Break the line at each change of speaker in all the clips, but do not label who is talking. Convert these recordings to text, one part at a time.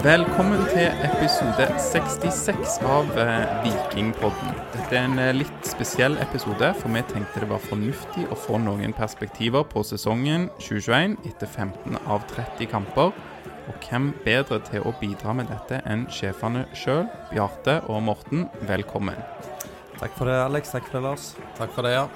Velkommen til episode 66 av eh, Vikingpodden. Dette er en eh, litt spesiell episode, for vi tenkte det var fornuftig å få noen perspektiver på sesongen 2021 etter 15 av 30 kamper. Og hvem bedre til å bidra med dette enn sjefene sjøl, Bjarte og Morten. Velkommen.
Takk for det, Alex. Takk for det, Lars.
Takk for det, ja.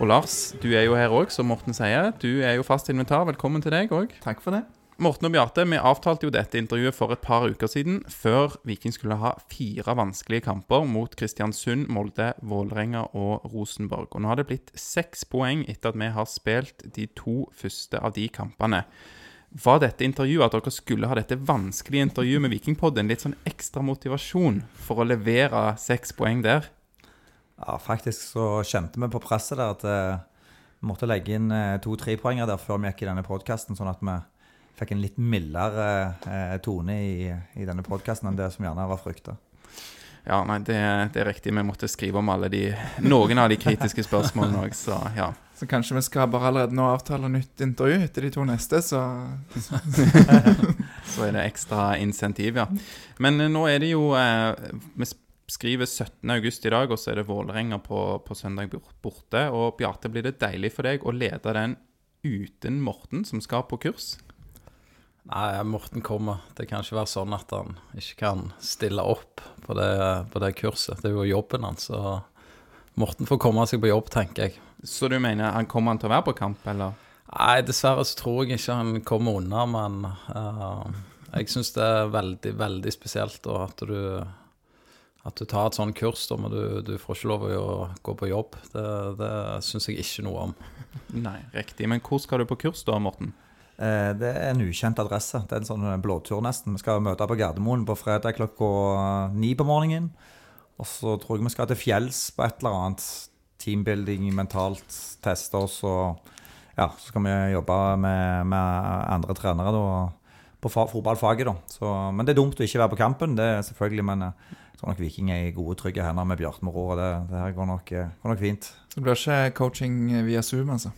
Og Lars, du er jo her òg, som Morten sier. Du er jo fast inventar. Velkommen til deg òg.
Takk for det.
Morten og Bjarte, vi avtalte jo dette intervjuet for et par uker siden, før Viking skulle ha fire vanskelige kamper mot Kristiansund, Molde, Vålerenga og Rosenborg. Og nå har det blitt seks poeng etter at vi har spilt de to første av de kampene. Var dette intervjuet, at dere skulle ha dette vanskelige intervjuet med Vikingpodden, litt sånn ekstra motivasjon for å levere seks poeng der?
Ja, faktisk så kjente vi på presset der at eh, vi måtte legge inn eh, to-tre poenger der før vi gikk i denne podkasten, sånn at vi fikk en litt mildere eh, tone i, i denne podkasten enn det som gjerne var frykta.
Ja, nei, det, det, er riktig. Vi måtte skrive om alle de, noen av de kritiske spørsmålene òg, så ja.
Så kanskje vi skal bare allerede nå avtale nytt intervju etter de to neste, så
Så er det ekstra insentiv, ja. Men nå er det jo eh, Vi skriver 17. august i dag, og så er det Vålerenga på, på søndag borte. Og Bjarte, blir det deilig for deg å lede den uten Morten, som skal på kurs?
Nei, Morten kommer. Det kan ikke være sånn at han ikke kan stille opp på det, på det kurset. Det er jo jobben hans. Så Morten får komme seg på jobb, tenker jeg.
Så du mener han kommer han til å være på kamp, eller?
Nei, dessverre så tror jeg ikke han kommer unna, men uh, jeg syns det er veldig, veldig spesielt da, at du at du tar et sånt kurs, da, men du, du får ikke lov å gå på jobb. Det, det syns jeg ikke noe om.
Nei, riktig. Men hvor skal du på kurs da, Morten?
Eh, det er en ukjent adresse. Det er en sånn blåtur, nesten. Vi skal møte på Gardermoen på fredag klokka ni på morgenen. Og så tror jeg vi skal til fjells på et eller annet. Teambuilding, mentalt teste oss. Og ja, så skal vi jobbe med, med andre trenere da, på fotballfaget. da. Så, men det er dumt å ikke være på kampen. det er selvfølgelig, men jeg tror nok Viking er i gode, trygge hender med Bjarte Moro. Det, det her går nok, går nok, fint.
Så det blir ikke coaching via Zoom, altså?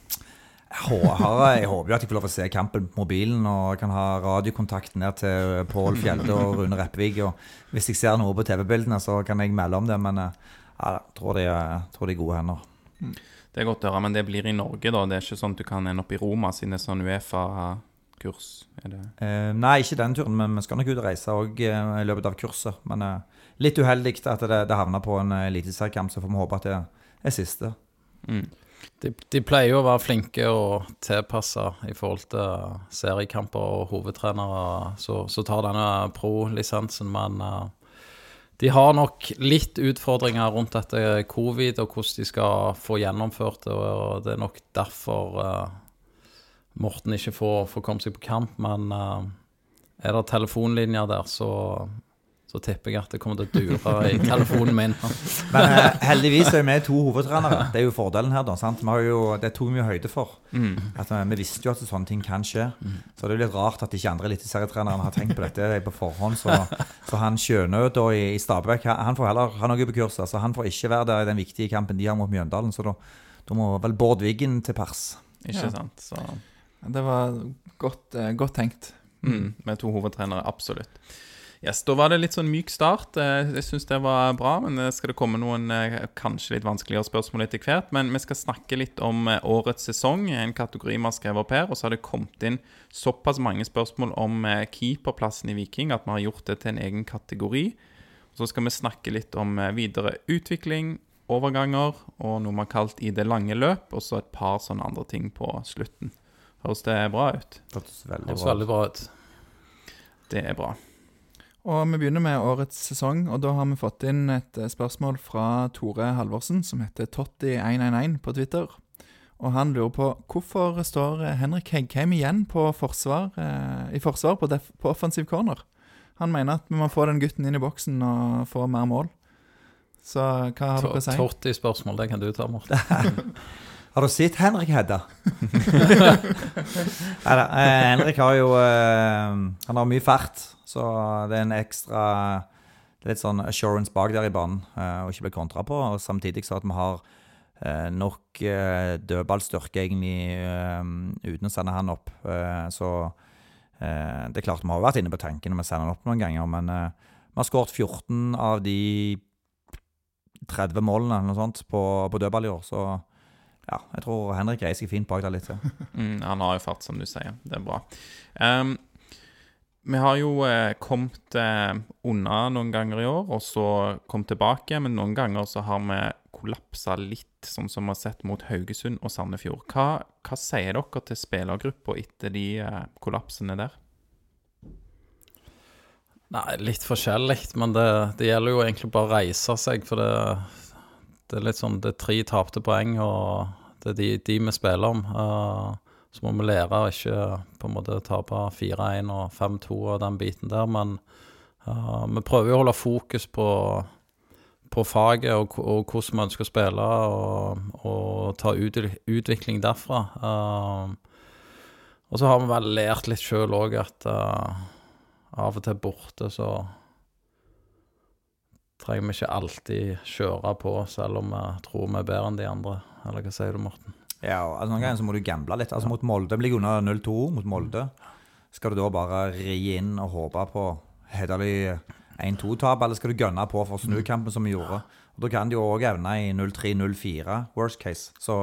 Jeg, jeg håper jo at jeg får lov å se kampen på mobilen og kan ha radiokontakt ned til Pål Fjelde og Rune Reppevig. Og hvis jeg ser noe på TV-bildene, så kan jeg melde om det. Men jeg tror de, tror de er gode hender.
Mm. Det er godt å høre, men det blir i Norge, da? Det er ikke sånn at du kan ende opp i Roma siden det er sånn Uefa-kurs?
Eh, nei, ikke den turen, men vi skal nok ut og reise òg eh, i løpet av kurset. Men eh, litt uheldig at det, det havna på en eliteseriekamp, så får vi håpe at det er siste.
Mm. De, de, pleier jo å være flinke og tilpassa i forhold til seriekamper og hovedtrenere som tar denne pro-lisensen, men uh, de har nok litt utfordringer rundt dette covid og hvordan de skal få gjennomført det, og det er nok derfor uh, Morten ikke får, får komme seg på kamp, men uh, er det telefonlinjer der, så så tipper jeg at det kommer til å dure i telefonen min.
Men uh, heldigvis er vi to hovedtrenere. Det er jo fordelen her. da, sant? Jo, det tok vi jo høyde for. Mm. At, uh, vi visste jo at sånne ting kan skje. Mm. Så det er litt rart at ikke andre eliteserietrenere har tenkt på dette på forhånd. Så, så han Sjønød i, i Stabæk han får heller han noe på kurset. Så han får ikke være der i den viktige kampen de har mot Mjøndalen. Så da, da må vel Bård Wiggen til pers.
Ikke ja. sant, så...
Det var godt, uh, godt tenkt.
Mm. Med to hovedtrenere, absolutt. Yes, Da var det litt sånn myk start. Eh, jeg syns det var bra. Men det skal det komme noen eh, kanskje litt vanskeligere spørsmål etter hvert. Men vi skal snakke litt om eh, årets sesong, en kategori vi har skrevet opp her. Og så har det kommet inn såpass mange spørsmål om keeperplassen i Viking at vi har gjort det til en egen kategori. Så skal vi snakke litt om videre utvikling, overganger og noe vi har kalt i det lange løp. Og så et par sånne andre ting på slutten. Høres det bra ut?
Det høres veldig,
Høres veldig bra ut.
Det er bra.
Og Vi begynner med årets sesong, og da har vi fått inn et eh, spørsmål fra Tore Halvorsen, som heter Totti111 på Twitter. Og Han lurer på hvorfor står Henrik Heggheim igjen på forsvar, eh, i forsvar på, på, offensiv corner. Han mener at vi må få den gutten inn i boksen og få mer mål. Så hva har dere å si?
Totti-spørsmål, det kan du ta, Morten.
Har du sett Henrik Hedda? Nei eh, Henrik har jo eh, Han har mye fart, så det er en ekstra Litt sånn assurance bak der i banen, å og ikke bli kontra på. Og samtidig så at vi har nok dødballstyrke egentlig uten å sende han opp. Så Eh, det er klart Vi har vært inne på tanken når vi sender han opp noen ganger, men eh, vi har skåret 14 av de 30 målene eller noe sånt på, på dødball i år. Så ja, jeg tror Henrik reiser fint bak der litt.
Mm, han har jo fart, som du sier. Det er bra. Ehm, vi har jo eh, kommet eh, unna noen ganger i år, og så kommet tilbake. Men noen ganger så har vi kollapsa litt, sånn som vi har sett mot Haugesund og Sandefjord. Hva, hva sier dere til spillergruppa etter de eh, kollapsene der?
Nei, litt forskjellig, men det, det gjelder jo egentlig bare å reise seg, for det, det er litt sånn Det er tre tapte poeng, og det er de, de vi spiller om. Eh, så må vi lære å ikke på en måte tape 4-1 og 5-2 og den biten der, men uh, vi prøver å holde fokus på, på faget og, og hvordan vi ønsker å spille, og, og ta ut, utvikling derfra. Uh, og så har vi vel lært litt sjøl òg at uh, av og til borte så trenger vi ikke alltid kjøre på, selv om vi tror vi er bedre enn de andre. Eller hva sier du, Morten?
Ja, altså, Noen ganger så må du gamble litt. Altså Mot Molde blir under 0-2 mot Molde. Skal du da bare ri inn og håpe på hederlig 1-2-tap, eller skal du gønne på for å snu kampen som vi gjorde? Og Da kan de jo òg evne i 0-3-0-4, worst case. Så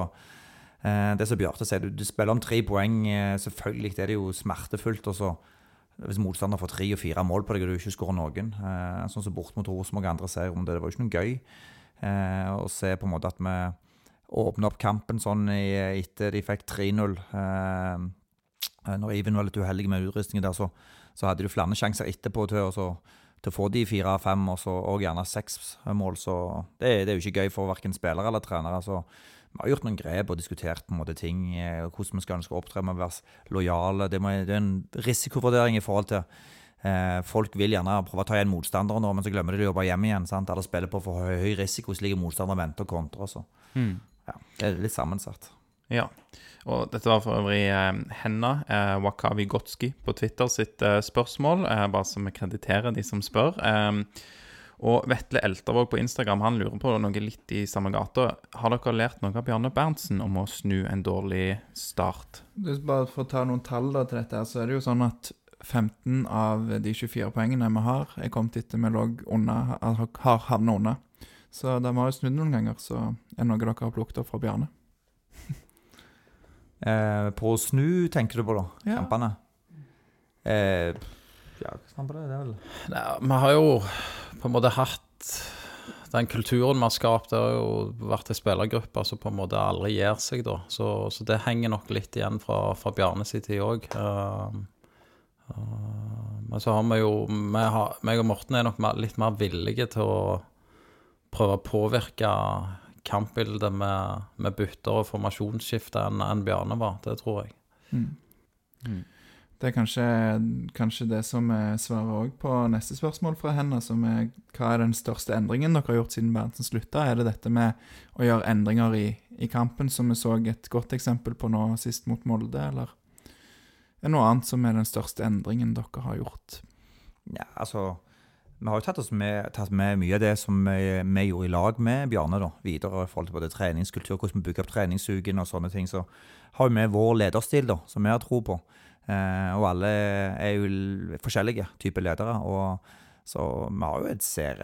eh, det som Bjarte sier, du, du spiller om tre poeng. Eh, selvfølgelig det er det jo smertefullt. og så hvis motstander får tre og fire mål på deg og du ikke skårer noen. Eh, sånn som bort mot Rosenborg og andre ser om det. Det var jo ikke noe gøy eh, å se på en måte at vi åpna opp kampen sånn i, etter de fikk 3-0. Eh, når Even var litt uheldig med utrustningen der, så, så hadde du flere sjanser etterpå til, så, til å få de fire-fem, og, og gjerne seks mål. Så det, det er jo ikke gøy for verken spillere eller trenere. så vi har gjort noen grep og diskutert på en måte ting, eh, hvordan vi skal ønske å opptre med å være lojale. Det, må, det er en risikovurdering i forhold til eh, Folk vil gjerne prøve å ta igjen motstandere nå, men så glemmer de å jobbe hjem igjen. sant? Eller spille på for høy, risiko, så motstandere venter og kontrer. Så. Ja, det er litt sammensatt.
Ja. Og dette var for øvrig eh, Henna eh, Wakawi Gotski på Twitter sitt eh, spørsmål, eh, bare så vi krediterer de som spør. Eh, og Vetle Eltervåg på Instagram han lurer på noe litt i samme gata. Har dere lært noe av Bjarne Berntsen om å snu en dårlig start?
Det Bare for å ta noen tall da til dette, så er det jo sånn at 15 av de 24 poengene vi har, er kommet etter vi lå unna, har har havnet unna. Så de har jo snudd noen ganger, så er det noe dere har plukket opp fra Bjarne.
Eh, på å snu, tenker du på, da?
Ja.
Kampene? Eh, ja, hva skal man på det? Det er vel
Nei, vi har jo på en måte hatt Den kulturen vi har skapt, det har jo vært ei spillergruppe som på en måte aldri gir seg, da. Så, så det henger nok litt igjen fra, fra Bjarnes tid òg. men så har vi jo vi har, meg og Morten er nok litt mer villige til å prøve å påvirke kampbildet med, med bytter og formasjonsskifte enn en Bjarne var. Det tror jeg.
Det er kanskje, kanskje det som er svaret òg på neste spørsmål fra henne, som er hva er den største endringen dere har gjort siden Berntsen slutta? Er det dette med å gjøre endringer i, i kampen, som vi så et godt eksempel på nå sist mot Molde, eller er det noe annet som er den største endringen dere har gjort?
Ja, altså Vi har jo tatt, med, tatt med mye av det som vi, vi gjorde i lag med Bjarne, da, videre i forhold til både treningskultur, hvordan vi bygger opp treningsuken og sånne ting. Så har vi vår lederstil, da, som vi har tro på. Eh, og alle er jo forskjellige typer ledere. og så vi har jo et ser,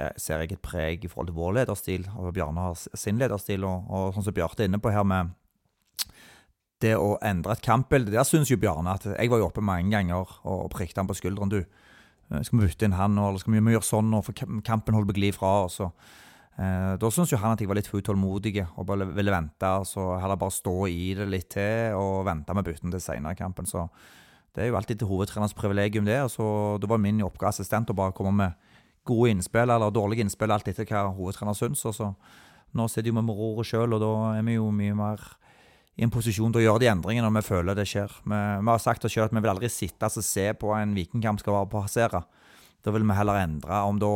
preg i forhold til vår lederstil, og Bjarne har sin lederstil. Og, og sånn som Bjarte er inne på her med det å endre et kampbilde, der syns jo Bjarne at Jeg var jo oppe mange ganger og prikket han på skulderen. du, skal vi bytte inn han, eller skal vi vi gjøre sånn, nå, for kampen holder å gli fra oss? eh, Da syns jo han at jeg var litt for utålmodig og bare ville vente. og Så heller bare stå i det litt til og vente med bytten til senere i kampen. Så det er jo alltid til hovedtrenerens privilegium, det. så Det var min oppgave assistent å bare komme med gode innspill eller dårlige innspill, alt etter hva hovedtrener syns. og så Nå sitter jo vi med roret sjøl, og da er vi jo mye mer i en posisjon til å gjøre de endringene når vi føler det skjer. Vi, vi har sagt oss selv at vi vil aldri sitte og se på en vikingkamp skal være passere. Da vil vi heller endre. Om da,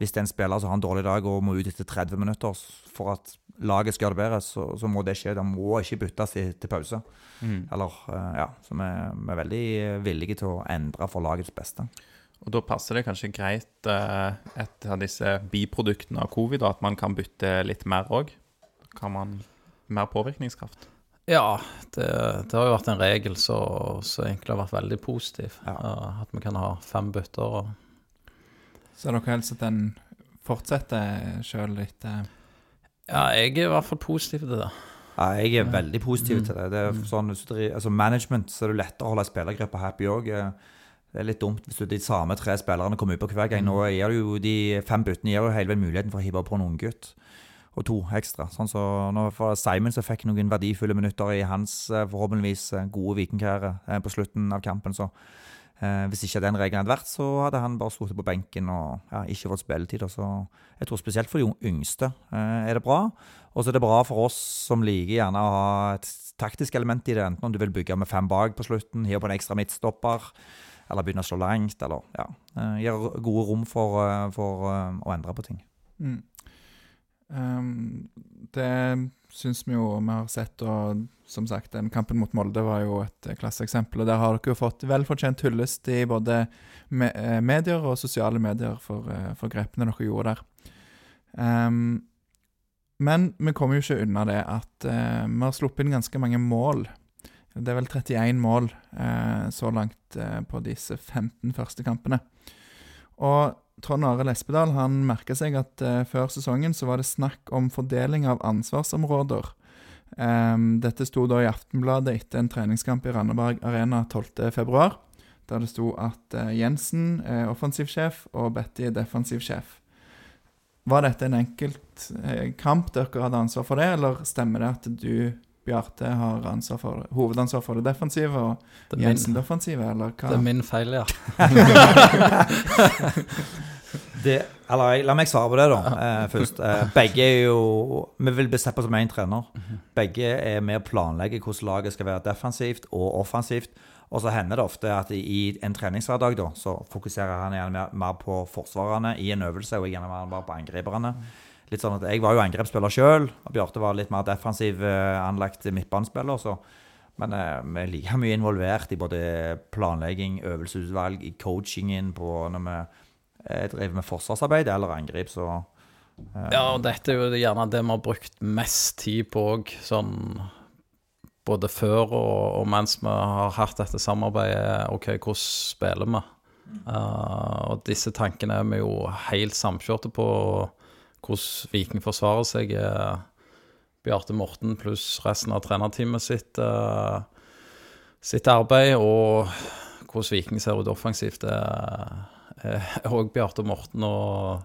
hvis det er en spiller som har en dårlig dag og må ut etter 30 minutter for at laget skal gjøre det bedre, så, så må det skje. Det må ikke byttes til, til pause. Eller, eh, ja, så vi, vi er veldig villige til å endre for lagets beste.
Og da passer det kanskje greit eh, et av disse biproduktene av covid, at man kan bytte litt mer òg? Kan man mer påvirkningskraft?
Ja, det, det har jo vært en regel så, så egentlig har vært veldig positiv.
Ja.
Eh, at vi kan ha fem bytter. Og,
Så er dere helst at den fortsetter sjøl litt?
ja, jeg er i hvert fall positiv til det.
Ja, jeg er veldig positiv
Mm.
til det. det er sånn, hvis du altså Management, så er det lettere å holde spillergruppa happy òg. Det er litt dumt hvis du de samme tre spillerne kommer ut på hver gang. Nå gir du jo de fem byttene gir jo hele veien muligheten for å hive på en unggutt. Og to ekstra. Sånn så når Simon så fikk noen verdifulle minutter i hans eh, forhåpentligvis eh, gode vikingkarriere eh, på slutten av kampen. Så eh, hvis ikke den regelen hadde vært, så hadde han bare sittet på benken og ja, ikke fått spilletid. Så jeg tror spesielt for de yngste eh, er det bra. Og så er det bra for oss som liker gjerne å ha et taktisk element i det. Enten om du vil bygge med fem bak på slutten, hive på en ekstra midtstopper, eller begynne å slå langt, eller ja. Gir gode rom for, for å endre på ting.
Mm. Ehm, det syns vi jo vi har sett, og som sagt, den kampen mot Molde var jo et eh, klasseeksempel. Og der har dere jo fått velfortjent hyllest i både me eh, medier og sosiale medier for, eh, for grepene dere gjorde der. Um, men vi kommer jo ikke unna det at uh, vi har sluppet inn ganske mange mål. Det er vel 31 mål uh, så langt uh, på disse 15 første kampene. Og Trond Arild Espedal han merka seg at eh, før sesongen så var det snakk om fordeling av ansvarsområder. Um, dette sto da i Aftenbladet etter en treningskamp i Randaberg Arena 12.2, der det sto at eh, Jensen er offensivsjef og Betty er defensivsjef. Var dette en enkelt eh, kamp dere hadde ansvar for det, eller stemmer det at du, Bjarte, har ansvar for, hovedansvar for det defensive og
Det
Jensen
min,
det offensive, eller hva?
det er min feil, ja.
Det, eller La meg svare på det, da. Eh, først. Eh, begge er jo Vi vil bli sett på som én trener. Begge er med å planlegge hvordan laget skal være defensivt og offensivt. Og så hender det ofte at i en treningshverdag da, så fokuserer han gjerne mer, mer på forsvarerne i en øvelse, og gjerne mer på angriperne. Litt sånn at Jeg var jo angrepsspiller sjøl, og Bjarte var litt mer defensiv eh, anlagt midtbanespiller. så men eh, vi er like mye involvert i både planlegging, øvelsesutvalg, i coachingen på når vi eh, driver med forsvarsarbeid eller angrep, så eh,
Ja, og dette er jo gjerne det vi har brukt mest tid på òg, sånn både før og, og mens vi har hatt dette samarbeidet. OK, hvordan spiller vi? Uh, og disse tankene er vi jo helt samkjørte på, hvordan Viking forsvarer seg. eh, Bjarte Morten pluss resten av trenerteamet sitt, eh, sitt arbeid, og hvordan Viking ser ut offensivt, det er òg Bjarte Morten og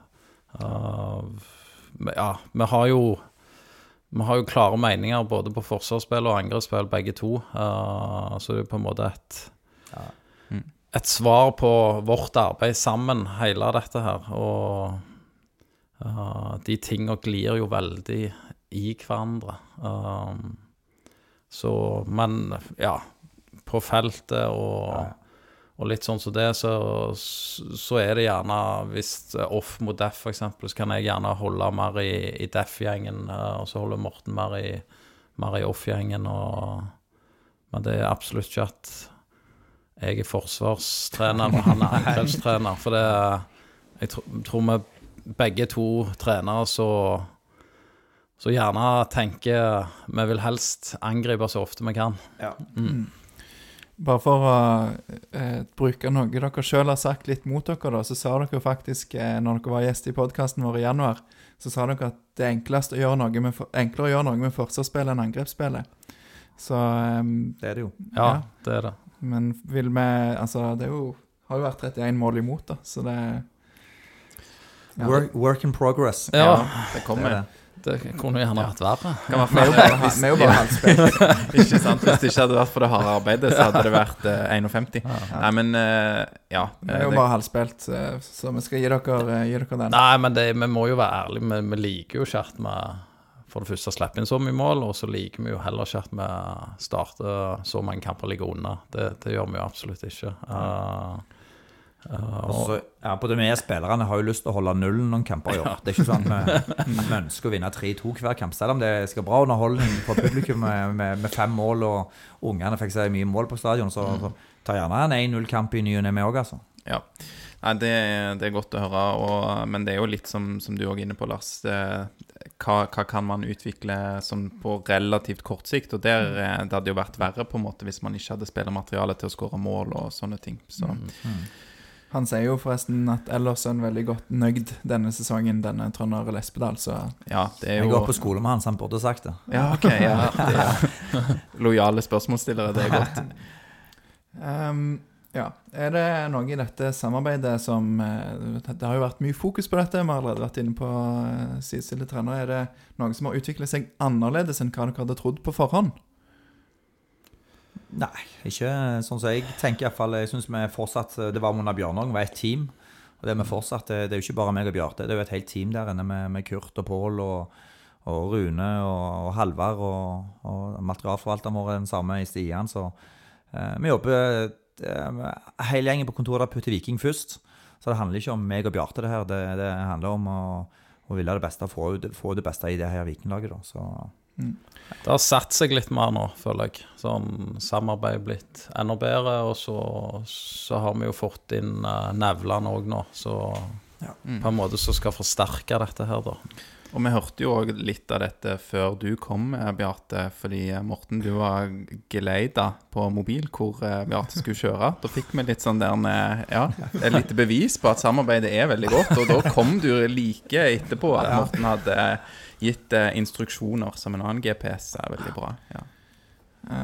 Uh, ja, vi har jo Vi har jo klare meninger både på forsvarsspill og angrepsspill, begge to. Uh, så det er på en måte et
Ja.
Et svar på vårt arbeid sammen, hele dette her. Og uh, de tinga glir jo veldig i hverandre. Um, så Men, ja. På feltet og og litt sånn som det, så, så er det gjerne Hvis off mot Def, eksempel, så kan jeg gjerne holde mer i, i Def-gjengen, eh, og så holder Morten mer i, mer i off-gjengen. Men det er absolutt ikke at jeg er forsvarstrener og han er angrepstrener. For det Jeg tro, tror vi begge to trenere så så gjerne tenker vi vil helst angripe så ofte vi kan.
Ja.
Bare for å eh, bruke noe dere sjøl har sagt litt mot dere, da, så sa dere faktisk, eh, når dere var gjest i podkasten vår i januar, så sa dere at det er enklest å gjøre noe med, for- enklere å gjøre noe med forsvarsspillet enn angrepsspillet. Så eh,
Det er det jo.
Ja,
Ja.
det er det.
Men vil vi Altså, det er jo, har jo vært 31 mål imot, da, så det.
Work, work in progress.
Ja,
det
Det er
kommer.
det.
det kunne gjerne vært verre.
Kan
Vi er jo bare, jo halvspilt.
Ikke sant? Hvis det ikke hadde vært for det harde arbeidet, så hadde det vært eh, 51. Nei, men eh, ja.
Vi er jo
det-
bare halvspilt, eh, så vi skal gi dere, eh, gi dere den.
Nei, men det, vi må jo være ærlige. Vi, vi liker jo ikke at vi for det første slipper inn så mye mål, og så liker vi jo heller ikke at vi starter så mange kamper og ligger unna. Det, det gjør vi jo absolutt ikke. Uh, uh,
Og
og,
så, ja, både vi spillerne har jo lyst til å holde nullen noen kamper i år. Det er ikke sånn at vi, vi ønsker å vinne 3-2 hver kamp, selv om det skal bra underholdning for publikum med, med, med fem mål, og ungene fikk seg mye mål på stadion. Så, så ta gjerne en 1-0-kamp i ny og ne, vi òg, altså.
Ja. Nei, det, det er godt å høre, og, men det er jo litt som, som du òg er inne på, Lars. Det, hva, hva kan man utvikle sånn på relativt kort sikt? Og der eh, det hadde jo vært verre på en måte hvis man ikke hadde spillermateriale til å skåre mål og sånne ting. Så
Han sier jo forresten at ellers er han veldig godt nøyd denne sesongen, denne Trønder Lespedal, så
ja, det er
Jeg går på skole med han, så han burde sagt det.
Ja, ok. Ja, det er lojale spørsmålsstillere, det er godt.
Um, ja. Er det noe i dette samarbeidet som eh, Det har jo vært mye fokus på dette, vi har allerede vært inne på uh, sidestilte trenere. Er det noe som har utviklet seg annerledes enn hva dere hadde trodd på forhånd?
Nei, ikke sånn som jeg tenker iallfall. Jeg syns vi fortsatt Det var under Bjørnågen, var et team. Og det er vi fortsatt. Det er jo ikke bare meg og Bjarte, det er jo et helt team der inne med, med Kurt og Pål og, og Rune og, og Halvard og, og materialforvalteren vår er den samme i Stian, så eh, vi jobber eh, hele gjengen på kontoret der putter Viking først. Så det handler ikke om meg og Bjarte, det her. Det, det handler om å, å ville det beste, få, få det beste i det her Vikinglaget. Så
Det har satt seg litt mer nå, føler jeg. Sånn samarbeid blitt enda bedre. Og så, så har vi jo fått inn uh, Nevland òg nå, så på en måte så skal forsterke dette her, da.
Og vi hørte jo òg litt av dette før du kom, eh, Bjarte. Fordi eh, Morten, du var geleida på mobil hvor eh, Bjarte skulle kjøre. Da fikk vi litt sånn der Ja, et lite bevis på at samarbeidet er veldig godt. Og da kom du like etterpå at Morten hadde gitt instruksjoner som en annen GPS. er veldig bra. ja.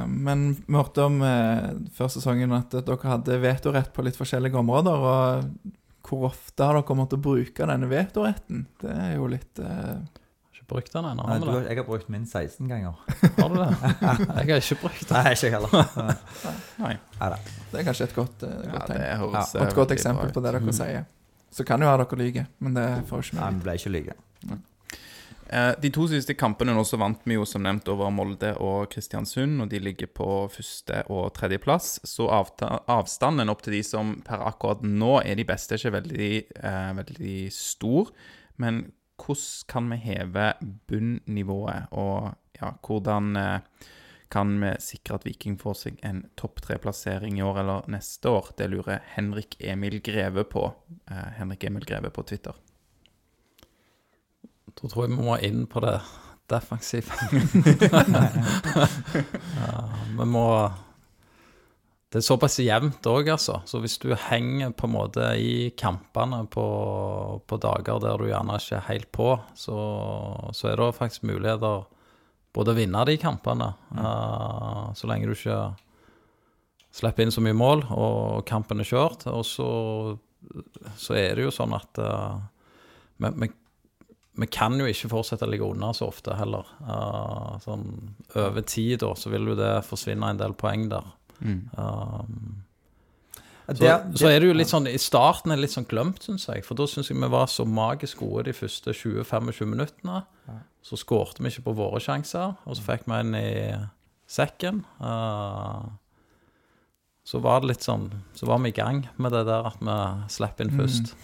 Men vi hørte om eh, før sesongen at dere hadde vetorett på litt forskjellige områder. og Hvor ofte har dere måttet bruke denne vetoretten? Det er jo litt eh,
Ikke brukt den ennå,
Nei, du, jeg har brukt min 16 ganger.
Har du det? Jeg har ikke brukt den.
Nei, ikke jeg heller.
Nei.
Nei.
Det er kanskje et godt, eh,
Ja,
godt
det
tegn.
høres
Og
eh,
et godt eksempel på det dere sier. Så kan jo ha dere lyver, men det får ikke
Nei,
vi
vi ble ikke like.
Eh, De to siste kampene nå så vant vi jo som nevnt over Molde og Kristiansund, og de ligger på første- og tredjeplass. Så avstanden opp til de som per akkurat nå er de beste, er ikke veldig, eh, veldig stor. Men hvordan kan vi heve bunnivået, og ja, hvordan eh, kan vi sikre at Viking får seg en topp tre-plassering i år eller neste år? Det lurer Henrik Emil Greve på. Eh, Henrik Emil Greve på Twitter.
Da tror jeg vi må inn på det defensive. ja, vi må Det er såpass jevnt òg, altså. Så hvis du henger på en måte i kampene på, på dager der du gjerne ikke er helt på, så, så er det faktisk muligheter både å vinne de kampene, uh, så lenge du ikke slipper inn så mye mål, og kampen er kjørt. Og så, så er det jo sånn at eh, vi, vi kan jo ikke fortsette å ligge unna så ofte heller. Uh, sånn over tid, da, så vil jo det forsvinne en del poeng der. Um, så,
Det-
så er det jo litt sånn I starten er det litt sånn glemt, syns jeg. For da syns jeg vi var så magisk gode de første 20-25 minuttene. Så skårte vi ikke på våre sjanser, og så fikk vi en i sekken. Eh, så var det litt sånn Så var vi i gang med det der at vi slapp inn først.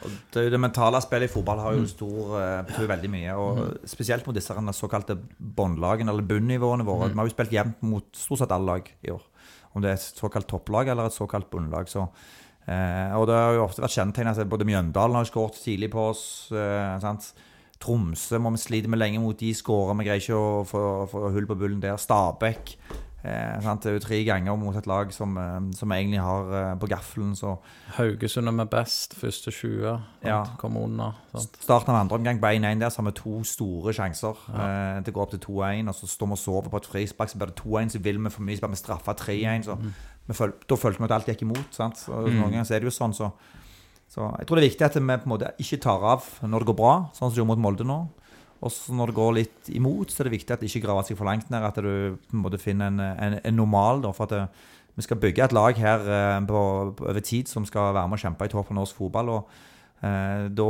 Det, er jo det mentale spillet i fotball har jo stor, eh, betyr veldig mye. Og Spesielt mot disse såkalte båndlagene, eller bunnivåene våre. Vi har jo spilt jevnt mot stort sett alle lag i år. Om det er et såkalt topplag eller et såkalt bunnlag. Så, eh, og det har jo ofte vært kjennetegnet at både Mjøndalen har skåret tidlig på oss. Eh, sant? Tromsø må vi slite med lenge mot de skårer. Vi greier ikke å få, få hull på bullen der. Stabæk. Eh, sant? Det er jo tre ganger mot et lag som, eh, som egentlig har eh, på gaffelen. Så
Haugesund er med best, første 20. sant?
Ja.
Kommer under. Sant?
Starten av andre omgang på 1-1 der, så har vi to store sjanser. Eh, det går opp til 2-1, og så står vi og sover på et frispark, så blir det 2-1, så vil vi for mye, så blir vi straffa 3-1. Så vi føl da følte vi at alt gikk imot. sant? Og Noen ganger så er det jo sånn, så, så jeg tror det er viktig at vi på en måte ikke tar av når det går bra, sånn som det gjorde mot Molde nå. Og så når det går litt imot, så er det viktig at det ikke graver seg for langt ned. At du på en måte finner en, en, en normal. da, for at det, vi skal bygge et lag her eh, på, på, over tid som skal være med og kjempe i toppen av norsk fotball. og Eh, da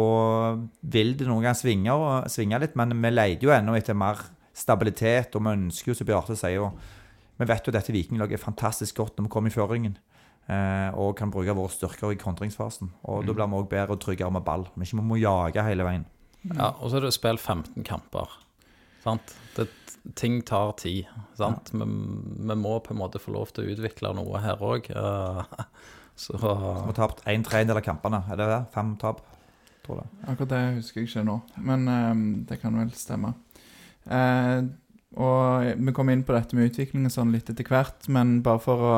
vil det noen ganger svinge, og- svinge litt, men vi leter jo ennå etter mer stabilitet, og vi ønsker jo, som Bjarte sier, og Vi vet jo at dette vikinglaget er fantastisk godt når vi kommer i føringen, eh, og kan bruke våre styrker i kontringsfasen. Og da blir vi òg bedre og tryggere med ball. Vi ikke må jage hele veien.
Ja, og så er det spilt 15 kamper. Sant? Det, ting tar tid. Sant? Vi, vi må på en måte få lov til å utvikle noe her òg. så
Vi har tapt en tredjedel av kampene. Er det det? Fem tap? tror jeg.
Akkurat det husker jeg ikke nå, men eh, det kan vel stemme. Uh, og vi kommer inn på dette med utvikling og sånn litt etter hvert, men bare for å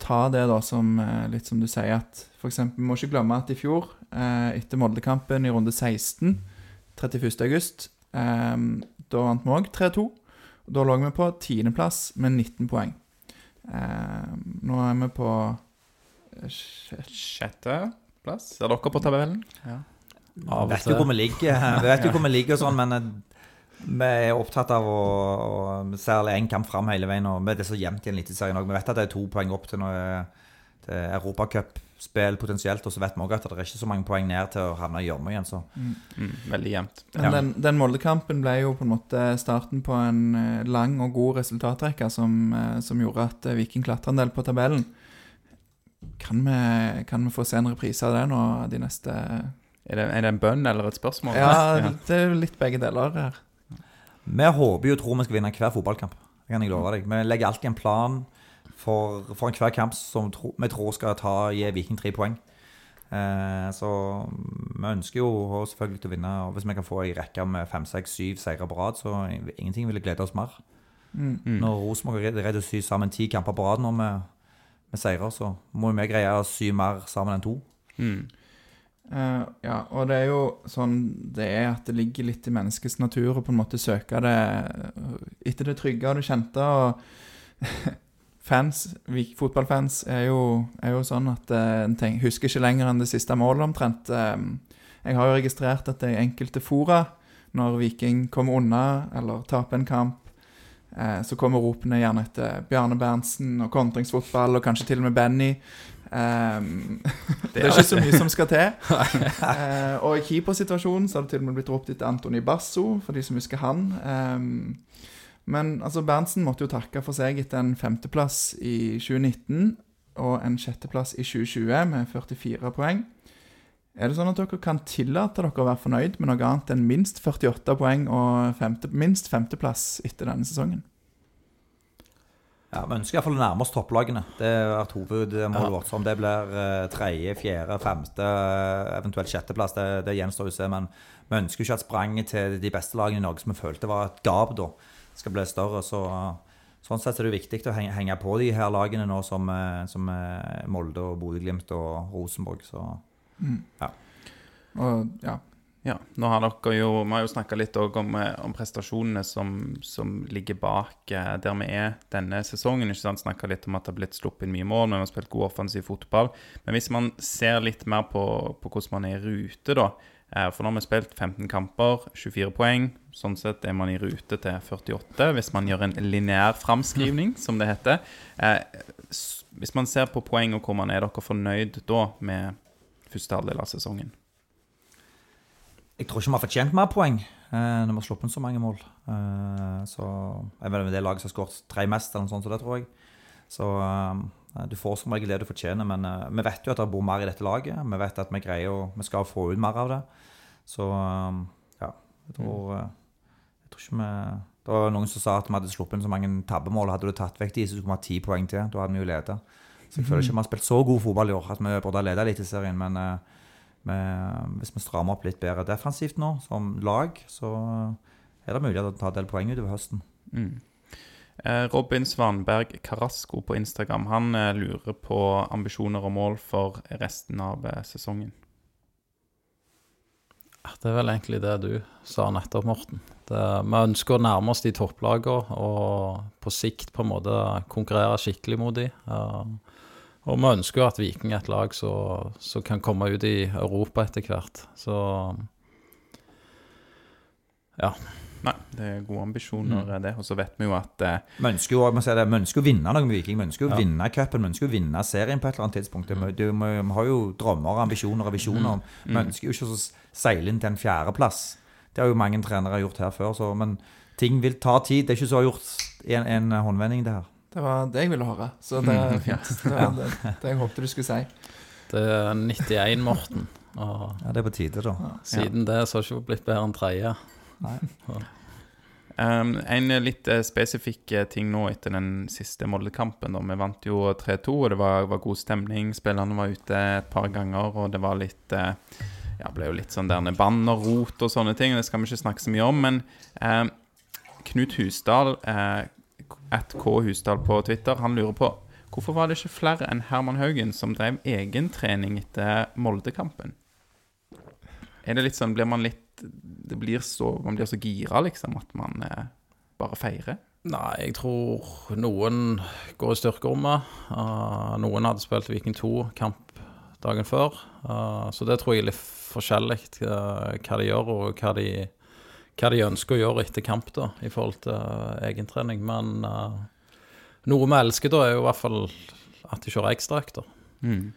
ta det da som eh, litt som du sier, at for eksempel, vi må ikke glemme at i fjor, eh, etter Moldekampen i runde 16, 31. august, Um, da vant vi òg 3-2. Og Da lå vi på tiendeplass med 19 poeng. Um, nå er vi på eh, sjette
Sjetteplass. Ser dere på tabellen? Ja.
Av
vet jo hvor vi ligger, vi vet jo hvor vi ligger og sånn, men eh, vi er opptatt av å, å særlig én kamp fram hele veien. Og det er så jevnt i en eliteserie òg. Vi vet at det er to poeng opp til, noe- til europacupspill potensielt. Og så vet vi òg at det er ikke så mange poeng ned til å havne i gjørma igjen. Så
Mm, veldig jevnt.
Men
Ja.
den, den Molde-kampen ble jo på en måte starten på en eh, lang og god resultatrekke som, eh, som gjorde at eh, Viking klatra en del på tabellen. Kan vi, kan vi få se en reprise av det nå de neste
Er det, er det en bønn eller et spørsmål?
Ja, det er litt begge deler her.
vi håper jo og tror vi skal vinne hver fotballkamp. Det kan jeg love deg. Vi legger alltid en plan for, for enhver kamp som tro, vi tror skal ta, gi Viking tre poeng. Eh, så vi ønsker jo selvfølgelig til å vinne. Og hvis vi kan få ei rekke med fem, seks, syv seire på rad, så ingenting ville glede oss mer.
Mm.
Mm.
Når Rosenborg er redd å sy sammen ti kamper på rad nå med, med seirer, så må vi greie å sy mer sammen enn to.
Mm.
Uh, ja, og det er jo sånn det er at det ligger litt i menneskets natur å på en måte søke det eh, etter det trygge og det kjente. Og fans, fotballfans, er jo, er jo sånn at eh, en tenk, husker ikke lenger enn det siste målet omtrent. Eh, jeg har jo registrert at det er enkelte fora, når Viking kommer unna eller taper en kamp, eh, så kommer ropene gjerne etter Bjarne Berntsen og kontringsfotball, og kanskje til og med Benny. Um, det er ikke så mye som skal til. uh, og i keepersituasjonen så har det til og med blitt ropt etter Antony Basso, for de som husker han. Ehm, men altså Berntsen måtte jo takke for seg etter en femteplass i 2019 og en sjetteplass i 2020 med 44 poeng. Er det sånn at dere kan tillate dere å være fornøyd med noe annet enn minst 48 poeng og femte, minst femteplass etter denne sesongen?
Ja, Vi ønsker iallfall å nærme oss topplagene. Det har vært hovedmålet vårt. Om det blir eh, tredje, fjerde, femte, eventuelt sjetteplass, det, det gjenstår å se. Men vi ønsker ikke at spranget til de beste lagene i Norge, som vi følte var et gap, da, skal bli større. Så eh, Sånn sett er det viktig å henge, henge på de her lagene nå, som, eh, som eh, Molde, og Bodø-Glimt og Rosenborg. Så Ja.
Og ja,
Ja, nå har dere jo, Vi har jo snakka litt om, om prestasjonene som, som ligger bak der vi er denne sesongen. ikke sant? Snakka litt om at det har blitt sluppet inn mye mål, men vi har spilt god offensiv fotball. Men hvis man ser litt mer på, på hvordan man er i rute, da For nå har vi spilt 15 kamper, 24 poeng. Sånn sett er man i rute til 48, hvis man gjør en lineær framskrivning, som det heter. Eh, Hvis man ser på poeng og hvor man er, er dere fornøyd da med første halvdel av sesongen?
Jeg tror ikke vi har fortjent mer poeng eh, når vi har sluppet så mange mål. Eh, så jeg vet, Det laget som har skåret tre mest, eller noe sånt, så det tror jeg. Så eh, du får som regel det du fortjener, men eh, vi vet jo at det bor mer i dette laget. Vi vet at vi greier å, vi skal få ut mer av det. Så eh, ja, jeg tror, eh, jeg tror ikke vi Det var noen som sa at vi hadde sluppet inn så mange tabbemål. Hadde du tatt vekk de, så skulle vi ha ti poeng til. Da hadde vi jo leda. Så jeg føler ikke vi har spilt så god fotball i år at vi burde ha ledet Eliteserien, men eh, med, hvis vi strammer opp litt bedre defensivt nå, som lag, så er det mulig å ta en del poeng utover høsten.
Mm. Eh, Robin Svanberg Carasco på Instagram Han eh, lurer på ambisjoner og mål for resten av eh, sesongen.
Det er vel egentlig det du sa nettopp, Morten. Det, vi ønsker å nærme oss de topplagene og på sikt på en måte konkurrere skikkelig mot de. Og vi ønsker at Viking er et lag som kan komme ut i Europa etter hvert. Så
Nei, det er gode ambisjoner,
Mm.
det. Og så vet vi jo at eh,
Vi ønsker jo si det, vi ønsker å vinne noe med Viking. Vi ønsker jo å
Ja.
vinne cupen, vi ønsker å vinne serien på et eller annet tidspunkt. Mm. vi, vi har jo drømmer, ambisjoner og visjoner. Vi
mm.
ønsker jo ikke å seile inn til en fjerdeplass. Det har jo mange trenere gjort her før, så, men ting vil ta tid. Det er ikke så gjort i en, en håndvending, det her.
det var det jeg ville høre. Så det er fint. Det var det, det jeg håpte du skulle si.
det er 91, Morten. Og
Ja, Det er på tide, da.
siden det så har det ikke blitt bedre enn tredje.
Um, en litt eh, spesifikk eh, ting nå etter den siste Molde-kampen. Vi vant jo 3-2, og det var, var god stemning. Spillerne var ute et par ganger, og det var litt eh, ja, ble jo litt sånn der bannerrot og sånne ting. Det skal vi ikke snakke så mye om. Men eh, Knut Husdal, eh, at K Husdal på Twitter, han lurer på hvorfor var det ikke flere enn Herman Haugen som drev egentrening etter Molde-kampen? Er det litt sånn, blir man litt det blir så, Man blir så gira, liksom, at man eh, bare feirer?
Nei, jeg tror noen går i styrkerommet. Uh, noen hadde spilt Viking 2-kamp dagen før. Uh, så det tror jeg er litt forskjellig uh, hva de gjør, og hva de, hva de, ønsker å gjøre etter kamp da, i forhold til egentrening. Men noe vi elsker da, er jo i hvert fall at de kjører ekstraøkter. Mm.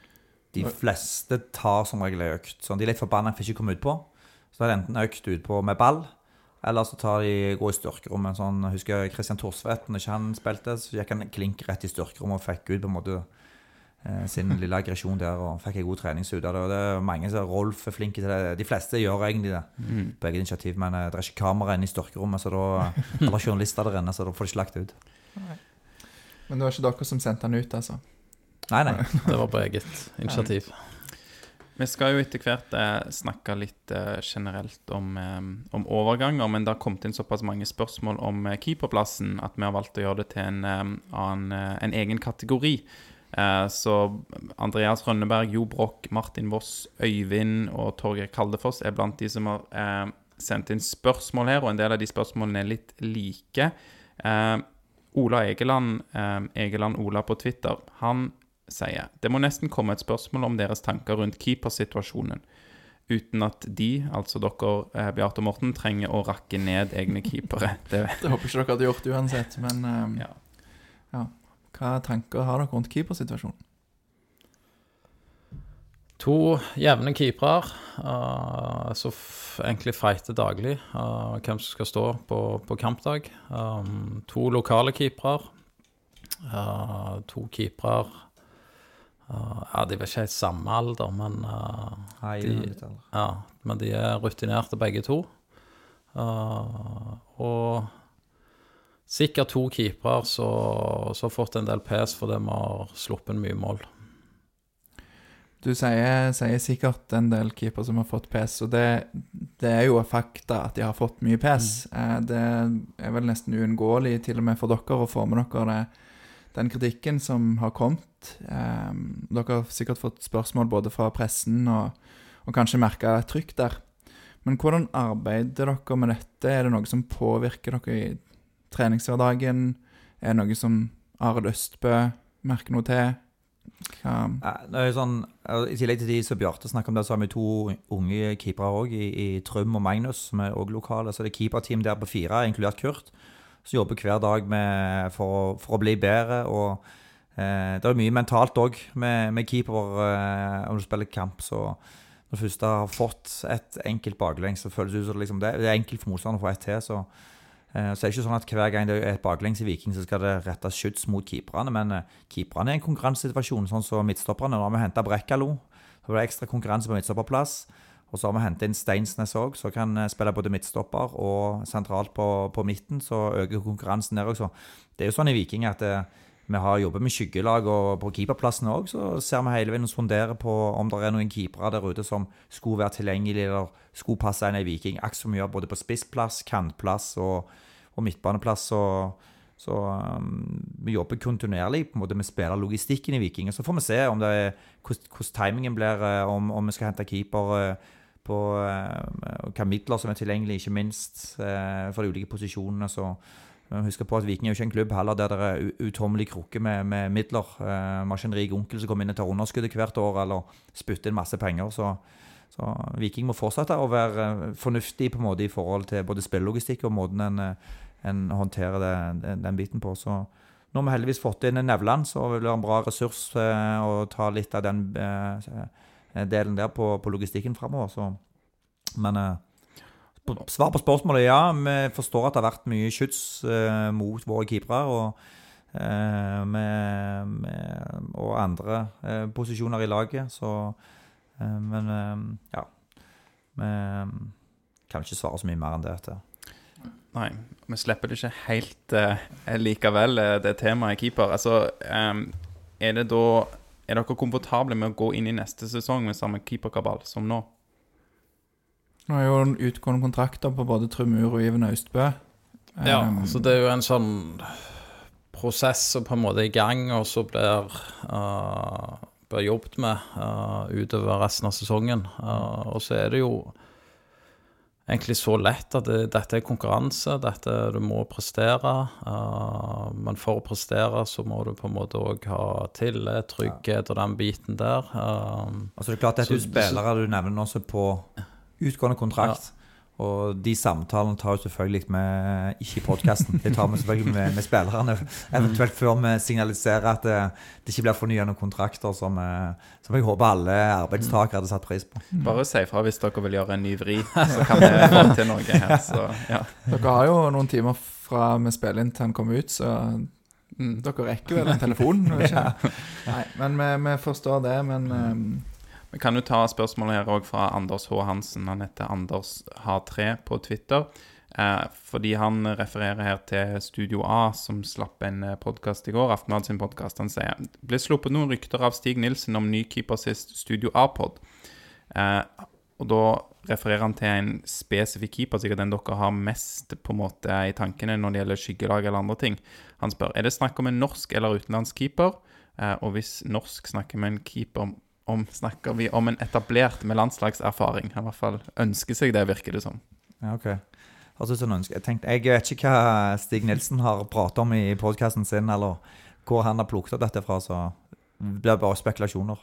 De fleste tar som regel ei økt. Sånn, de er litt forbanna for ikke å komme utpå. Så er det enten økt utpå med ball, eller så tar de, går i styrkerommet. Sånn, jeg husker Kristian Thorsvedt, når ikke han spilte, så gikk han klink rett i styrkerommet og fikk ut på en måte eh, sin lille aggresjon der og fikk en god treningsut av det. Og det er mange som Rolf er flinke til det. De fleste gjør egentlig det mm. på eget initiativ, men eh, det er ikke kamera inne i styrkerommet, så da, eller journalister der inne, så da får de ikke lagt det ut.
Nei. Men det var ikke dere som sendte han ut, altså?
Nei, nei.
Det var på eget initiativ.
Vi skal jo etter hvert eh, snakke litt eh, generelt om, eh, om, overganger, men det har kommet inn såpass mange spørsmål om eh, keeperplassen at vi har valgt å gjøre det til en, eh, annen, eh, en egen kategori. så Andreas Rønneberg, Jo Broch, Martin Voss, Øyvind og Torgeir Kaldefoss er blant de som har sendt inn spørsmål her, og en del av de spørsmålene er litt like. Ola Egeland, Egeland Ola på Twitter, han sier det må nesten komme et spørsmål om deres tanker rundt keepersituasjonen. Uten at de, altså dere, eh, Bjarte og Morten, trenger å rakke ned egne keepere.
Det, det håper ikke dere hadde gjort uansett, men um, ja. ja. Hva tanker har dere rundt keepersituasjonen?
To jevne keepere uh, som egentlig fighter daglig uh, hvem som skal stå på, på kampdag. Um, to lokale keepere. Uh, to keepere ja, De er ikke helt samme alder, men uh,
Hei,
de, ja, men de er rutinerte begge to. Uh, og sikkert to keepere som har fått en del pes fordi vi har sluppet mye mål.
Du sier, sier, sikkert en del keepere som har fått pes, og det, det, er jo fakta at de har fått mye pes. Mm. Det er vel nesten uunngåelig, til og med for dere, å få med dere det den kritikken som har kommet. Eh, dere har sikkert fått spørsmål både fra pressen og, og kanskje merka trykk der. Men hvordan arbeider dere med dette? Er det noe som påvirker dere i treningshverdagen? Er det noe som Arild Østbø merker noe til?
Er sånn, I tillegg til de som Bjarte snakker om, det, så har vi to unge keepere òg, i, i Trym og Magnus, som er òg lokale. Så det er keeperteam der på fire, inkludert Kurt som jobber hver dag med, for, for, å bli bedre. og eh, Det er mye mentalt òg med, med, keeper eh, om du spiller kamp. så når du først har fått et enkelt baklengs, så føles det ut som liksom, det, er enkelt for motstanderen å få ett til. Så, eh, så er det ikke sånn at hver gang det er et baklengs i Viking, så skal det rettes skyts mot keeperne. Men eh, keeperne er en konkurransesituasjon, sånn som midtstopperne. Nå har vi henta Brekkalo. Så var det ekstra konkurranse på midtstopperplass. Og så har vi hentet inn Steinsnes òg, som kan eh, spille både midtstopper og sentralt på, på midten. Så øker konkurransen der også. Det er jo sånn i Viking at det, eh, vi har jobbet med skyggelag, og på keeperplassene òg så ser vi hele veien og sonderer på om det er noen keepere der ute som skulle være tilgjengelige eller skulle passe inn i Viking. Akkurat som vi gjør både på spissplass, kantplass og, og midtbaneplass. og så um, vi jobber kontinuerlig på en måte med spillerlogistikken i Viking. Og Så får vi se om det er, hvordan timingen blir, om, om vi skal hente keeper på hvilke midler som er tilgjengelig, ikke minst uh, for de ulike posisjonene. så Husk på at Viking er jo ikke en klubb heller der det er utommelig krukke med, med, midler. Uh, vi en rik onkel som kommer inn og tar underskuddet hvert år eller spytter inn masse penger. Så, så, Viking må fortsette å være fornuftig på en måte i forhold til både spillelogistikk og måten en, en håndterer det, den, den, biten på. Så nå har vi heldigvis fått inn Nevland, så vil det være en bra ressurs å ta litt av den Eh, delen der på, på logistikken framover. Men eh, på, svar på spørsmålet ja. Vi forstår at det har vært mye skyts eh, mot våre keepere. Og, eh, med, med, og andre eh, posisjoner i laget. Så eh, Men ja. Vi kan ikke svare så mye mer enn det. Til.
Nei, vi slipper det ikke helt likevel, det temaet keeper. Altså, er det da er dere komfortable med å gå inn i neste sesong med samme keeperkabal som nå?
Nå er jo utgående kontrakter på både Trumur og Iven Austbø.
Ja,
Um,
så det er jo en sånn prosess som på en måte er i gang, og så blir, uh, blir jobbet med uh, utover resten av sesongen. Uh, og så er det jo egentlig så lett at det, dette er konkurranse, dette du må prestere. Uh, men for å prestere så må du på en måte òg ha tillit, trygghet og den biten der. Uh,
Altså det er klart Dette er jo spillere du nevner også på utgående kontrakt. Og de samtalene tar jo selvfølgelig med Ikke i podkasten, det tar vi selvfølgelig med, med spillerne. Eventuelt før vi signaliserer at det, det ikke blir fornyende kontrakter, som, eh, som jeg håper alle arbeidstakere hadde satt pris på.
Bare si fra hvis dere vil gjøre en ny vri, så kan vi få til noe her. Så, ja.
Dere har jo noen timer fra vi spiller inn til han kommer ut, så mm, dere rekker vel en telefon? ikke? Nei, men vi, vi forstår det, men um,
Vi kan jo ta spørsmålet her òg fra Anders H. Hansen. Han heter Anders H3 på Twitter. Eh, fordi han refererer her til Studio A, som slapp en podkast i går. Aftenblad sin podkast. Han sier ble sluppet noen rykter av Stig Nilsen om ny keepersist Studio A-pod. Eh, og da refererer han til en spesifikk keeper, sikkert den dere har mest på en måte i tankene når det gjelder skyggelag eller andre ting. Han spør er det snakk om en norsk eller utenlandsk keeper. Eh, og hvis norsk snakker vi en keeper om, snakker vi om en etablert med landslagserfaring. Han i hvert fall ønsker seg det, virker det som.
Ja, ok. Høres ut som han ønsker. Jeg, tenkte, jeg vet ikke hva Stig Nilsen har pratet om i podkasten sin, eller hvor han har plukket opp dette fra, så det blir bare spekulasjoner.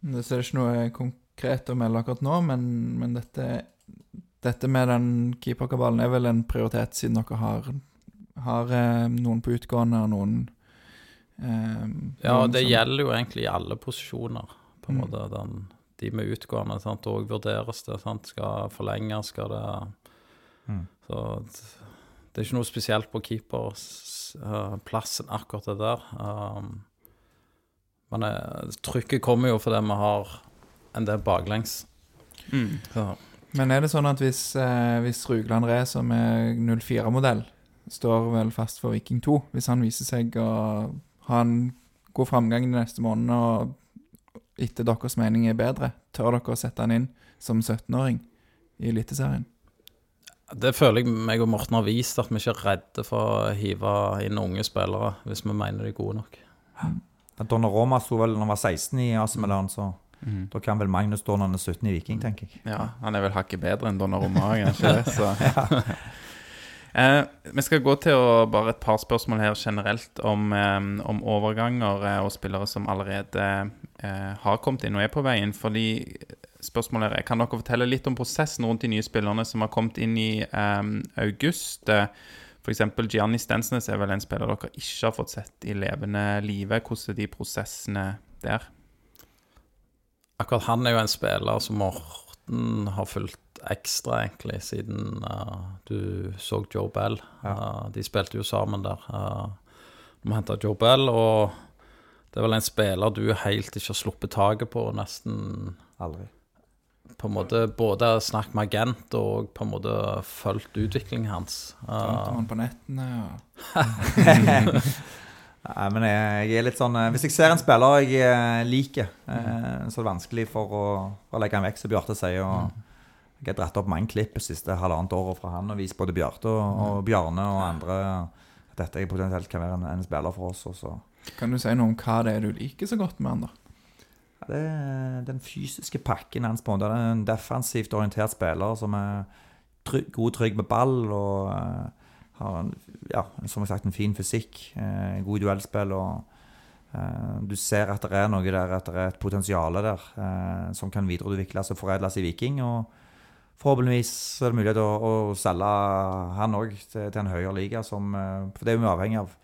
Det er ikke noe konkret å melde akkurat nå, men, men dette, dette med den keeperkabalen er vel en prioritet, siden dere har, har eh, noen på utgående og noen eh,
Ja, det
som-
gjelder jo egentlig i alle posisjoner, på en
Mm.
måte. Den, de med utgående sant, og vurderes det. Sant? Skal forlenges, skal det
Mm.
Så det, det er ikke noe spesielt på keeperplassen, akkurat det der. Um, men eh, trykket kommer jo fordi vi har en del baklengs. Så,
Men er det sånn at hvis, eh, hvis Rugland Re, som er 04-modell, står vel fast for Viking 2, hvis han viser seg å ha en god framgang de neste månedene og etter deres mening er bedre, tør dere å sette han inn som 17-åring i Eliteserien?
det føler jeg meg og Morten har vist, at vi ikke er redde for å hive inn unge spillere hvis vi mener de er gode nok.
Donnaroma sto vel når han var 16 i AC Milan, så
Mm.
da kan vel Magnus stå når han er 17 i Viking, tenker jeg.
Ja, han er vel hakket bedre enn Donnarumma, han det? Så. Eh, vi skal gå til å, bare et par spørsmål her generelt om, eh, om overganger eh, og spillere som allerede eh, har kommet inn og er på vei inn. Fordi spørsmålet er, Kan dere fortelle litt om prosessen rundt de nye spillerne som har kommet inn i eh, august? Eh, F.eks. Gianni Stensnes er vel en spiller dere ikke har fått sett i levende live. Hvordan er de prosessene der?
Akkurat han er jo en spiller som Morten har fulgt ekstra, egentlig, siden uh, du så Joe Bell. Eh, de spilte jo sammen der. Uh, vi henta Joe Bell, og det er vel en spiller du helt ikke har sluppet taket på, nesten
Aldri.
på en måte både snakket med agent og på en måte fulgt utviklingen hans. Uh,
han på nettene og
Nei, men jeg, jeg er litt sånn eh, Hvis jeg ser en spiller jeg eh, liker, mm. så er det vanskelig for å, for å legge han vekk, som Bjarte sier. Og jeg har dratt opp mange klipp det siste halvannet året fra han og vist både Bjarte og, og Bjarne og andre at dette potensielt kan være en, en spiller for oss. Også.
Kan du si noe om hva det er du liker så godt med han, da?
Ja, Det er den fysiske pakken hans. på. Det er en defensivt orientert spiller som er trygg, god trygg med ball og eh, har en, ja, som jeg sagt, en fin fysikk. eh, god duellspill. og eh, Du ser at det er noe der, at det er et potensial der som kan videreutvikles og foredles i Viking. og Forhåpentligvis er det mulighet å, å selge han òg til, til en høyere liga. Som, eh, for det er vi avhengig av.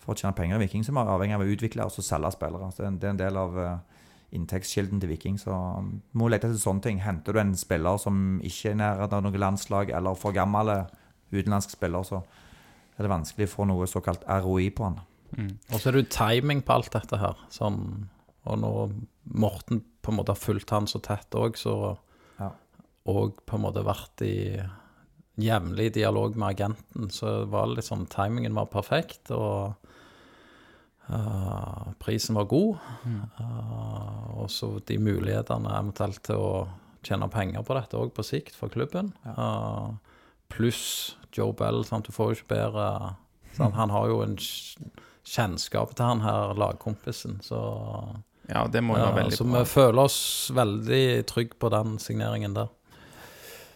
For å tjene penger i Viking så er vi avhengig av å utvikle og selge spillere. Så det, er en, det er en del av eh, inntektskilden til Viking. Så um, må lete etter sånne ting. Henter du en spiller som ikke er nær av noe landslag, eller for gamle utenlandske spiller, så er det vanskelig å få noe såkalt ROI på han.
Mm.
og så er det jo timing på alt dette her. Sånn, og når Morten på en måte har fulgt han så tett òg, så. Og på en måte vært i jevnlig dialog med agenten, så var sånn Timingen var perfekt, og uh, prisen var god. Eh, og så de mulighetene eventuelt til å tjene penger på dette òg på sikt for klubben. Uh, Pluss Joe Bell. Sant? Du får jo ikke bedre sant? Han har jo en kjennskap til han her lagkompisen, så
Ja, det må jo være veldig
Så
bra.
vi føler oss veldig trygge på den signeringen der.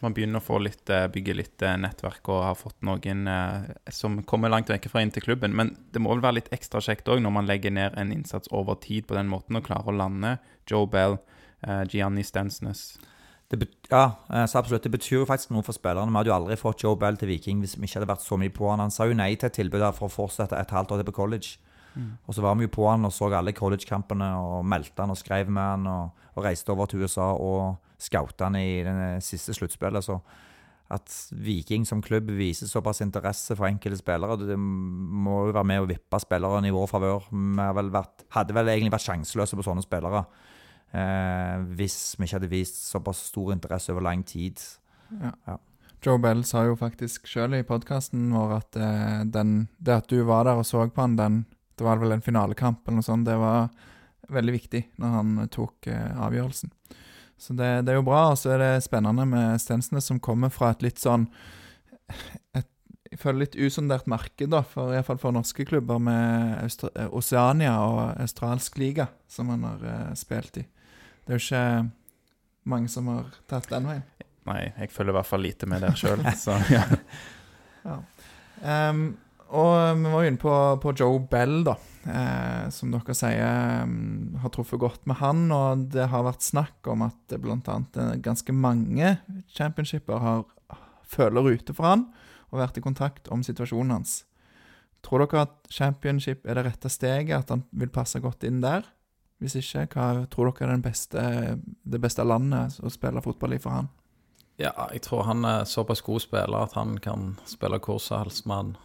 Man begynner å få litt, eh, bygge litt eh, nettverk og har fått noen eh, som kommer langt vekk fra inn til klubben. Men det må vel være litt ekstra kjekt òg når man legger ned en innsats over tid på den måten og klarer å lande Joe Bell, Gianni Stensnes.
Det ja, så absolutt. Det betyr jo faktisk noe for spillerne. Vi hadde jo aldri fått Joe Bell til Viking hvis vi ikke hadde vært så mye på han. Han sa jo nei til et tilbud der for å fortsette et halvt år til på college. Og så var vi jo på han og så alle college-kampene og meldte han og skrev med han og, og reiste over til USA og han i det siste sluttspillet. Så at Viking som klubb viser såpass interesse for enkelte spillere, det må jo være med å vippe spillere i vår favør. Vi har vel vært, hadde vel egentlig vært sjanseløse på sånne spillere. Eh, hvis vi ikke hadde vist såpass stor interesse over lang tid.
Joe Bell sa jo faktisk sjøl i podkasten vår at eh, den, det at du var der og så på han, den, det var vel en finalekamp eller noe sånt, det var veldig viktig når han tok eh, avgjørelsen. Så det, det er jo bra, og så er det spennende med Stensnes som kommer fra et litt sånn et, Jeg føler litt usondert marked, da, for, iallfall for norske klubber med Austra eh, Oceania og australsk liga, som han har uh, spilt i. Det er jo ikke mange som har tatt den veien.
Nei, jeg følger i hvert fall lite med der sjøl, så ja.
Ehm, og vi var inne på, på Joe Bell, da. Eh, som dere sier mm, har truffet godt med han. Og det har vært snakk om at bl.a. eh, ganske mange championshipper har føler ute for han og vært i kontakt om situasjonen hans. Tror dere at championship er det rette steget, at han vil passe godt inn der? Hvis ikke, hva tror dere er beste, det beste landet å spille fotball i for han?
Ja, jeg tror han er såpass god spiller at han kan spille hvor som helst, men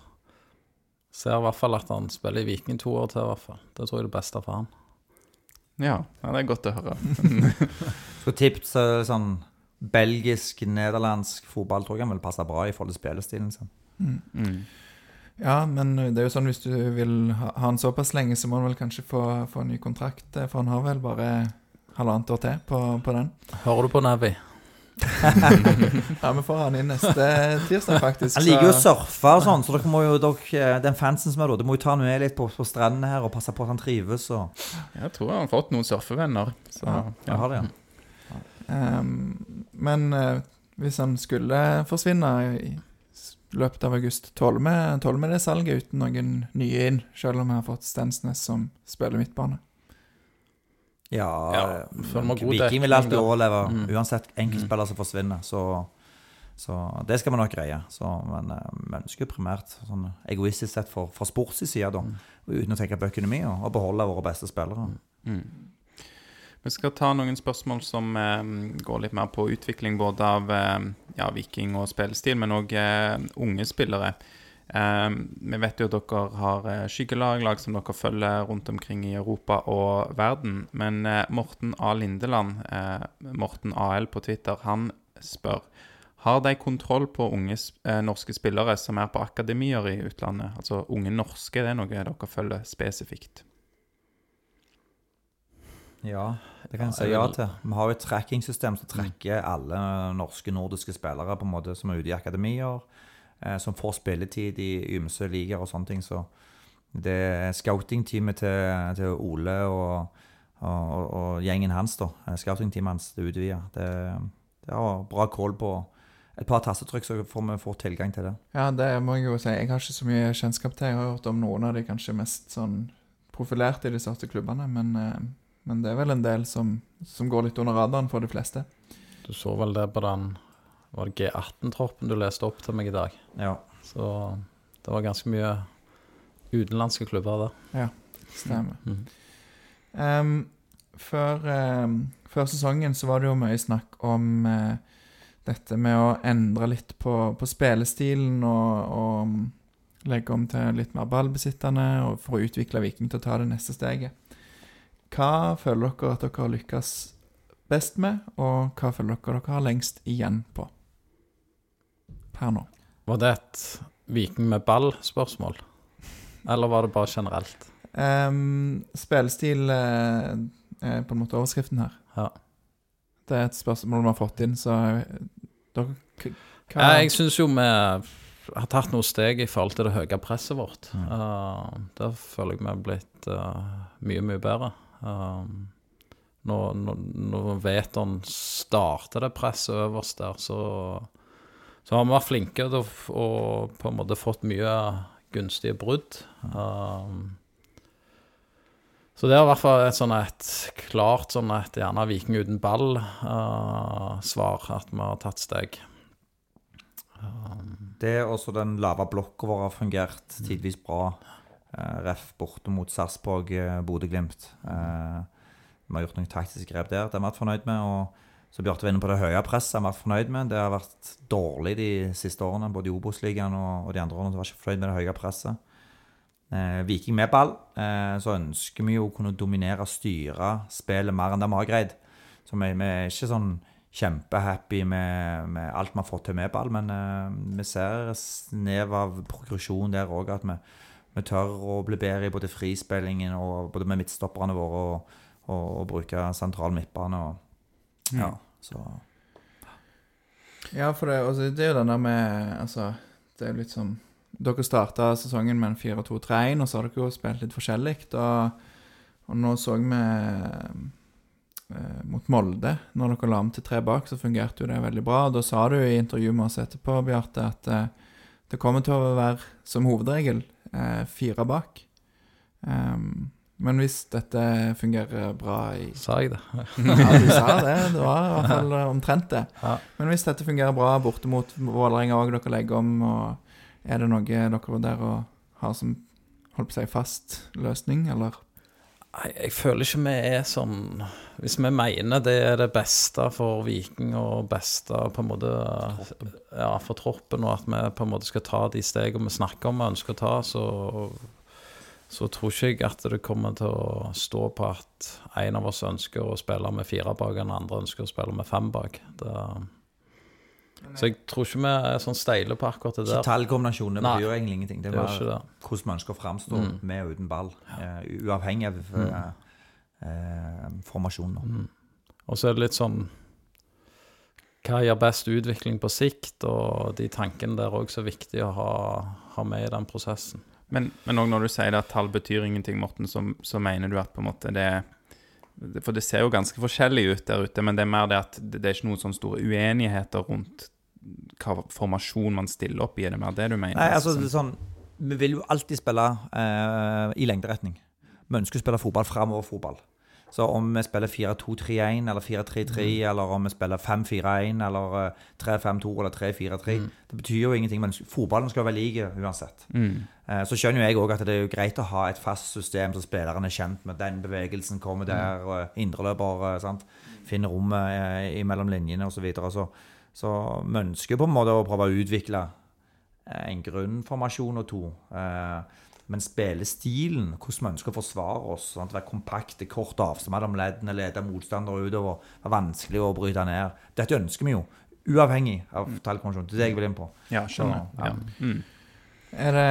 ser i hvert fall at han spiller i Viking to år til, i hvert fall. Det tror jeg er det beste for han.
ja. Ja, det er godt å høre.
Så tippet så det sånn belgisk, nederlandsk fotball tror jeg han vil passe bra i forhold til spillestilen sin.
Mm.
Ja, men det er jo sånn hvis du vil ha ha han såpass lenge, så må han vel kanskje få, få en ny kontrakt. eh, For han har vel bare halvannet år til på, på den.
Hører du på Navi?
Ja, vi får han inn neste tirsdag, faktisk.
Han liker jo å surfe og sånn, så dere må jo, dere, den fansen som er du må jo ta han med litt på, på strendene her og passe på at han trives. Og,
Jeg tror han har fått noen surfevenner. Så,
Ja,
ja. har det, ja.
Um, men uh, hvis han skulle forsvinne i løpet av august, tåler vi det salget uten noen nye inn, selv om vi har fått Stensnes som spiller midtbane?
Ja,
Ja, god
Viking vil alltid overleve,
Mm.
uansett enkeltspiller som forsvinner. Så, så det skal vi nok greie. Så, men eh, vi ønsker jo primært, sånn egoistisk sett, for, fra sports side, da,
Mm.
uten å tenke på økonomi, og, og beholde våre beste spillere.
Mm. Vi skal ta noen spørsmål som eh, går litt mer på utvikling både av eh, ja, Viking og spillestil, men òg eh, unge spillere. Eh, vi vet jo at dere har eh, skyggelag, lag som dere følger rundt omkring i Europa og verden. Men eh, Morten A. Lindeland, eh, Morten AL på Twitter, han spør har de kontroll på unge eh, norske spillere som er på akademier i utlandet? Altså unge norske, det er noe dere følger spesifikt?
Ja, det kan jeg si ja til. Vi har jo et tracking-system som trekker alle norske, nordiske spillere på en måte som er ute i akademier, som får spilletid i ymse ligaer og sånne ting. Så det er scouting-teamet til, til Ole og, og, og, og gjengen hans, da. eh, Scouting-teamet hans, det utvider. Det, det har bra kål på et par tastetrykk, så får vi får tilgang til det.
Ja, det må jeg jo si. Jeg har ikke så mye kjennskap til. Jeg har hørt om noen av de kanskje mest sånn profilerte i de største klubbene, men, eh, men det er vel en del som, som går litt under radaren for de fleste.
Du så vel det på den Var det G18-troppen du leste opp til meg i dag?
Ja.
Så det var ganske mye utenlandske klubber der.
Stemmer.
Mm.
Um, før, um, før sesongen så var det jo mye snakk om uh, dette med å endre litt på, på spillestilen og, og mm, legge om til litt mer ballbesittende og for å utvikle Viking til å ta det neste steget. Hva føler dere at dere har lykkes best med, og hva føler dere dere har lengst igjen på per nå?
Var det et Viking med ball-spørsmål? Eller var det bare generelt?
Um, spillestil uh, er på en måte overskriften her.
Ja.
Det er et spørsmål vi har fått inn, så eh, dere hva,
Ja, jeg syns jo vi har tatt noen steg i forhold til det høye presset vårt. Uh, der føler jeg vi har blitt uh, mye, mye bedre. Um, når, når, når starter det presset øverst der, så, så har vi vært flinke til å, på en måte fått mye gunstige brudd. Um, så det er i hvert fall et sånn et klart sånn et gjerne Viking uten ball-svar, at vi har tatt steg.
Det er også den lave blokka vår har fungert tidvis bra. Uh, ref borte mot Sarpsborg, uh, Bodø-Glimt. Eh, vi har gjort noen taktiske grep der. Det har vi vært fornøyd med. Og så Bjarte var inne på det høye presset. har var fornøyd med. Det har vært dårlig de siste årene, både i Obos-ligaen og, de andre årene. Så var ikke fornøyd med det høye presset. Eh, Viking med ball, eh, så ønsker vi jo å kunne dominere og styre spillet mer enn det vi har greid. Så vi, vi er ikke sånn kjempehappy med, med alt vi har fått til med ball, men eh, vi ser snev av progresjon der òg. At vi, vi tør å bli bedre i både frispillingen og både med midtstopperne våre og, og, og bruke sentral midtbane. Og, ja, så
Ja, for det, altså, det er jo den der med Altså, det er jo litt sånn Dere starta sesongen med en 4-2-3-1, og så har dere jo spilt litt forskjellig. Og, og nå så vi eh, mot Molde, når dere la om til tre bak, så fungerte jo det veldig bra. Og da sa du i intervjuet med oss etterpå, Bjarte, at eh, det kommer til å være som hovedregel eh, fire bak. Ehm, men hvis dette fungerer bra i
Sa jeg det?
Ja, du sa det. Det var i hvert fall eh, omtrent det.
Ja.
Men hvis dette fungerer bra borte mot Vålerenga òg, dere legger om, og er det noe dere vurderer å ha som holdt på å si fast løsning, eller?
Nei, jeg føler ikke vi er sånn Hvis vi mener det er det beste for Viking og beste på en måte Ja, for troppen, og at vi på en måte skal ta de stegene vi snakker om og ønsker å ta, så, så tror ikke jeg at det kommer til å stå på at en av oss ønsker å spille med fire bak, og den andre ønsker å spille med fem bak. Det, så jeg tror ikke vi er sånn steile på akkurat det der.
Ikke
tallkombinasjonene
betyr egentlig ingenting. Det er bare
det.
hvordan vi ønsker å framstå med og uten ball. uh, uavhengig av uh, uh, formasjonen. Mm.
Og så er det litt sånn Hva gir best utvikling på sikt, og de tankene der òg så er viktig å ha, ha med i den prosessen.
Men, men når du sier at tall betyr ingenting, Morten, så, så mener du at på en måte det For det ser jo ganske forskjellig ut der ute, men det er mer det at det, det er ikke noen sånne store uenigheter rundt hva formasjon man stiller opp i. Er det mer det du mener?
Nei, altså, det sånn, Vi vil jo alltid spille eh, i lengderetning. Vi ønsker å spille fotball framover fotball. Så om vi spiller 4-2-3-1 eller 4-3-3, eller om vi spiller 5-4-1 eller eh, 3-5-2 eller 3-4-3 Det betyr jo ingenting, men fotballen skal være lik uansett. Mm. Så skjønner jo jeg òg at det er jo greit å ha et fast system så spilleren er kjent med. Den bevegelsen kommer der, og indreløper eh, sant? finner rommet eh, mellom linjene osv. Så, videre. så så vi ønsker på en måte å prøve å utvikle eh, en grunnformasjon og to. Eh, Men spillestilen, hvordan vi ønsker å forsvare oss, sånn at være kompakte, kort avstand mellom leddene, lede motstandere utover, være vanskelig å bryte ned. Dette ønsker vi jo, uavhengig av tallkonvensjon. Det er det jeg vil inn på.
Ja, skjønner.
Ja.
Ja. Mm.
Er det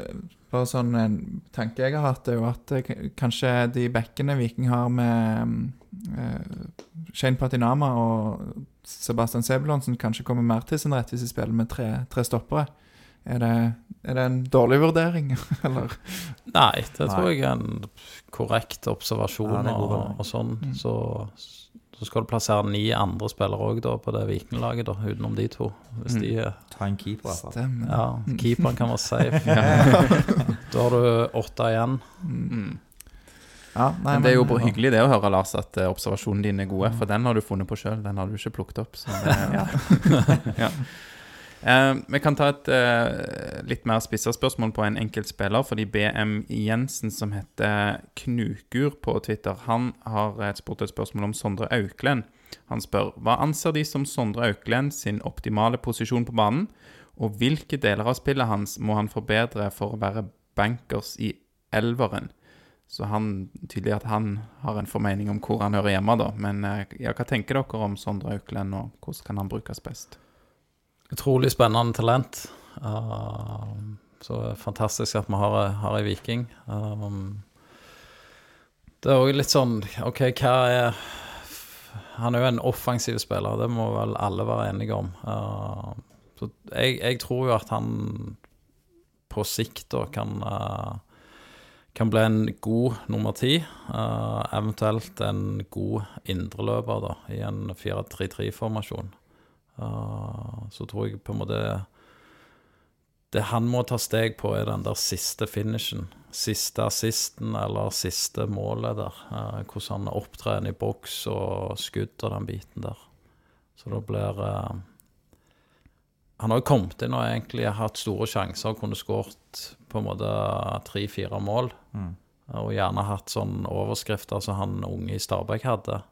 eh, bare sånn en tanke jeg har hatt, er jo at eh, kanskje de bekkene Viking har med uh, Shane Patinama og Sebastian Sebulonsen kanskje kommer mer til sin rett hvis de spiller med tre, tre stoppere. Er det, er det en dårlig vurdering, eller?
Nei, det tror
Nei.
jeg er en korrekt observasjon
Ja,
og, og sånn. Så, så skal du plassere ni andre spillere òg på det Vikinglaget, da, utenom de to. Hvis de er
Ta en keeper, i hvert fall.
Ja, keeperen kan være safe. Da har du åtte igjen.
Mm.
Ja, nei,
Men det er jo
men-
hyggelig det å høre, Lars, at eh, observasjonen din er gode. For den har du funnet på sjøl. Den har du ikke plukket opp. Så det, ja. ja. Eh, vi kan ta et eh, litt mer spissa spørsmål på en enkelt spiller. Fordi BM Jensen, som heter Knukur på Twitter, han har eh, spurt et spørsmål om Sondre Auklend. Han spør hva anser de som Sondre Auklend sin optimale posisjon på banen, og hvilke deler av spillet hans må han forbedre for å være bankers i elveren? Så han, tydelig at han har en formening om hvor han hører hjemme, da. Men ja, hva tenker dere om Sondre Auklend, og hvordan kan han brukes best?
Utrolig spennende talent. Uh, så fantastisk at vi har, har ei viking. Um, det er òg litt sånn OK, hva er Han er jo en offensiv spiller, det må vel alle være enige om. Uh, så jeg, jeg tror jo at han på sikt da kan uh, kan bli en god nummer ti. eh, eventuelt en god indreløper i en 4-3-3-formasjon. Eh, så tror jeg på en måte Det han må ta steg på, er den der siste finishen. Siste assisten eller siste målet der. eh, hvordan han opptrer i boks og skudd og den biten der. Så det blir eh, Han har jo kommet inn og egentlig hatt store sjanser og kunne skåret på en måte tre-fire mål. Og gjerne hatt sånn overskrifter som han unge i Stabæk hadde.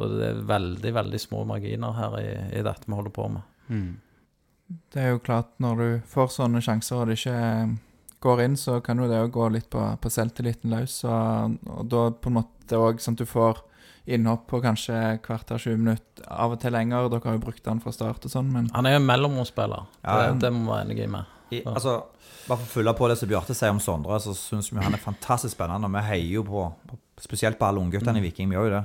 Så det er veldig, veldig små marginer her i, i dette vi holder på med.
Det er jo klart, når du får sånne sjanser og det ikke eh, går inn, så kan jo det òg gå litt på, på selvtilliten løs. Og, og da på en måte òg sånn at du får innhopp på kanskje kvarter 20 minutter, av og til lenger. Dere har jo brukt den fra start og sånn, men
Han er jo en mellomromsspiller.
Ja.
Det, det må vi være enige med.
I, altså, bare for å fylle på det som Bjarte sier om Sondre, så syns vi han er fantastisk spennende. og Vi heier jo på, på spesielt på alle ungguttene i Viking. Vi gjør jo det.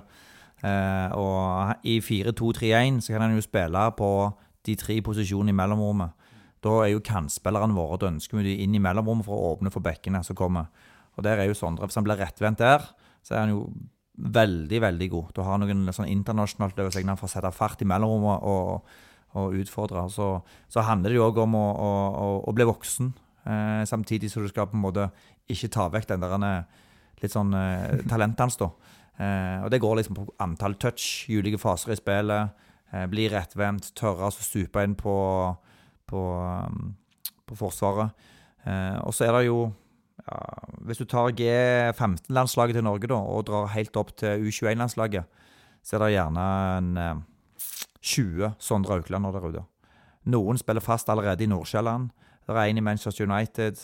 Eh, og i 4-2-3-1 så kan han jo spille på de tre posisjonene i mellomrommet. Da er jo kantspillerne våre, da ønsker vi de inn i mellomrommet for å åpne for bekkene som kommer. Og der er jo Sondre. Hvis han blir rettvendt der, så er han jo veldig, veldig god. Da har han noen sånn internasjonalt over seg når han får sette fart i mellomrommet og, og utfordre. Så, så handler det jo òg om å, å, å bli voksen, eh, samtidig som du skal på en måte ikke ta vekk den der eh, litt sånn eh, talentet hans, da. Eh, og det går liksom på antall touch, ulike faser i spillet. Eh, bli rettvendt, tørre å stupe inn på, på, um, på Forsvaret. Eh, og så er det jo ja, Hvis du tar G15-landslaget til Norge da, og drar helt opp til U21-landslaget, så er det gjerne en eh, 20 Sondre Aukland der ute. Noen spiller fast allerede i Nordsjælland. Det er en i Manchester United,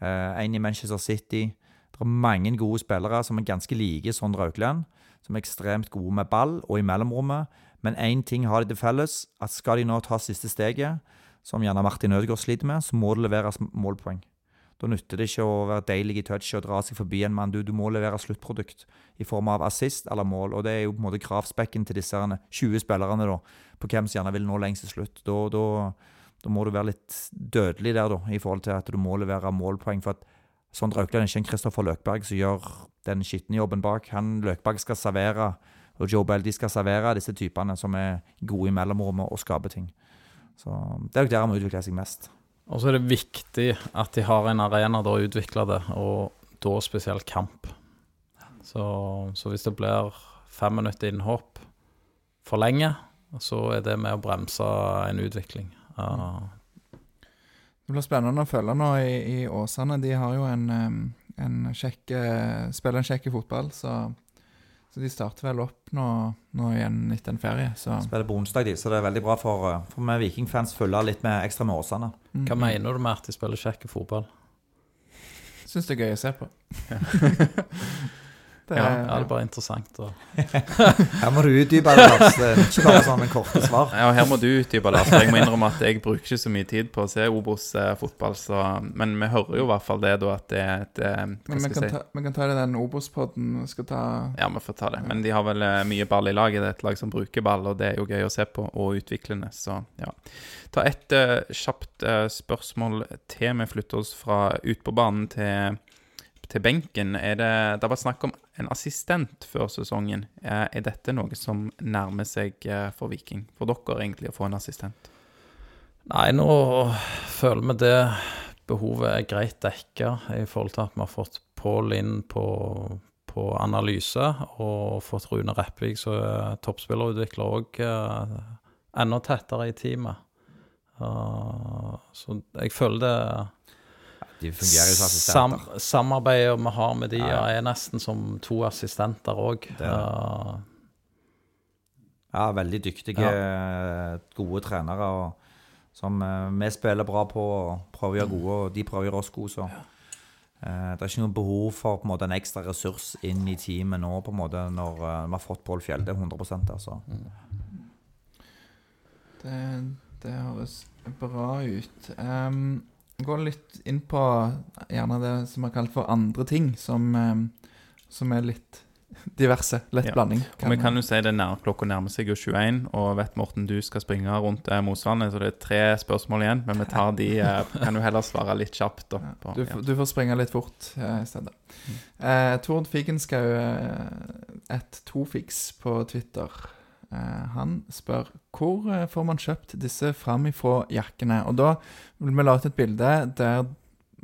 en i Manchester City. Det er mange gode spillere som er ganske like Sondre Aukland, som er ekstremt gode med ball og i mellomrommet. Men én ting har de til felles, at skal de nå ta siste steget, som gjerne Martin Ødegaard sliter med, så må det leveres målpoeng. Da nytter det ikke å være deilig i touch og dra seg forbi en mann. Du, du må levere sluttprodukt i form av assist eller mål. Og det er jo på en måte kravspekken til disse 20 spillerne da, på hvem som gjerne vil nå lengst til slutt. Da, da, da må du være litt dødelig der, da, i forhold til at du må levere målpoeng. For at Sondre Aukland er ikke en Kristoffer Løkberg som gjør den skitne jobben bak. Han Løkberg skal servere, og Joe Bell de skal servere disse typene som er gode i mellomrommet og skaper ting. Så Det er nok der han må utvikle seg mest.
Og så er det viktig at de har en arena der å utvikle det, og da spesielt kamp. Så, så hvis det blir fem minutter innhopp for lenge, så er det med å bremse en utvikling. Ja,
det blir spennende å følge nå i, i Åsane. De har jo en, en kjekk eh, Spiller en kjekk fotball, så, så de starter vel opp nå, nå igjen etter en ferie. Så
Spiller på onsdag, de, så det er veldig bra for, eh, for vi Vikingfans følge litt med ekstra med Åsane.
Hva mener du med at de spiller kjekk fotball?
syns det er gøy å se på. det,
Ja,
er-
ja, det er bare interessant. Og,
Her må du utdype det, Lars. Det er ikke bare sånn en korte svar.
Ja, her må du utdype det. For jeg må innrømme at jeg bruker ikke så mye tid på å se Obos-fotball. Så, men vi hører jo i hvert fall det, da, at det er et eh,
Men vi kan,
si?
ta, vi kan ta det den Obos-podden. Vi skal ta
Ja, vi får ta det. Men de har vel eh, mye ball i laget. Det er et lag som bruker ball, og det er jo gøy å se på, og utviklende. Så ja. Ta et eh, kjapt eh, spørsmål til. Vi flytter oss fra ut på banen til, til benken. Er det, det var snakk om en assistent før sesongen. Eh, er dette noe som nærmer seg eh, for Viking? For dere egentlig å få en assistent?
nei, nå føler vi det behovet er greit dekka i forhold til at vi har fått Pål inn på, på analyse, og fått Rune Reppvik, som er toppspillerutvikler, òg enda tettere i teamet. Uh, så jeg føler det
De fungerer jo som
Sam,
assistenter.
samarbeidet vi har med de,
Ja, ja.
er nesten som to assistenter òg.
Er. Ja, veldig dyktige, gode trenere. Og, som eh, vi spiller bra på og prøver å gjøre gode, og de prøver å gjøre oss gode. Så Ja. det er ikke noe behov for på en, måte, en ekstra ressurs inn i teamet nå, på en måte, når eh, vi har fått Pål Fjelde 100 altså.
Det, det høres bra ut. Um, gå litt inn på gjerne det som er kalt for andre ting, som, som er litt diverse. Lett
Ja.
blanding.
Og vi kan jo si det nær, klokka nærmer seg jo 21, og vet Morten du skal springe rundt eh, Mosvannet, så det er tre spørsmål igjen. Men vi tar de eh, Kan du heller svare litt kjapt, da. På,
Du,
ja.
du får springe litt fort eh, i stedet. Eh, Tord Figenschou, eh, et tofiks på Twitter, eh, han spør hvor eh, får man kjøpt disse framifrå jakkene? Og da vil vi lage et bilde der,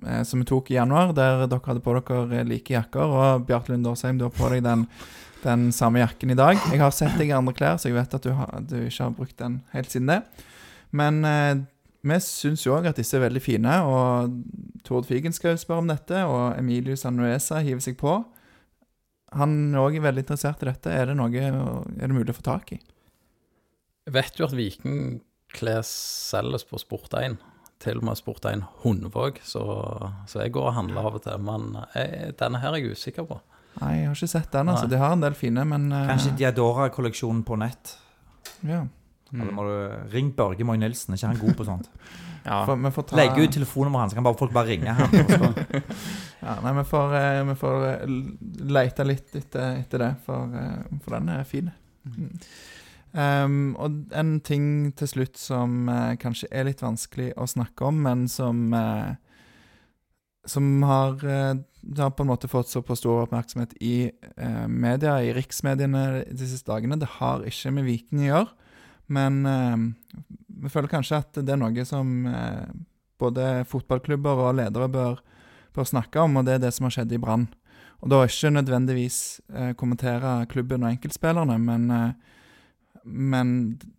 eh, som vi tok i januar, der dere hadde på dere like jakker, og Bjarte Lund Årsheim, du har på deg den, den samme jakken i dag. Jeg har sett deg i andre klær, så jeg vet at du, har, du ikke har brukt den helt siden det. Men eh, vi syns jo òg at disse er veldig fine, og Tord Figenschou spør om dette, og Emilius Anuesa hiver seg på. Han er òg veldig interessert i dette. Er det noe er det mulig å få tak i?
Jeg vet jo at Vikingklær selges på Sport1. Til og med Sport1 Hundvåg, så, så jeg går og handler av og til. Men jeg, denne her er jeg usikker på.
Nei, jeg har ikke sett den. altså.
Nei.
De har en del fine, men eh,
Kanskje Diadora-kolleksjonen på nett.
ja.
Eller må du Ring Børge Moy Nilsen, er ikke han god på sånt?
Ja.
For, vi får ta,
Legge ut telefonnummeret hans, så kan bare folk bare ringe han.
Ja, nei, vi får, eh, vi får eh, lete litt etter, etter det, for, eh, for den er fin. Mm. Um, og en ting til slutt som uh, kanskje er litt vanskelig å snakke om, men som uh, Som har, uh, har på en måte fått såpass stor oppmerksomhet i media, i riksmediene de siste dagene. Det har ikke med Viking å gjøre, men vi føler kanskje at det er noe som eh, både fotballklubber og ledere bør bør snakke om, og det er det som har skjedd i Brann. Og da ikke nødvendigvis eh, kommentere klubben og enkeltspillerne, men, eh, men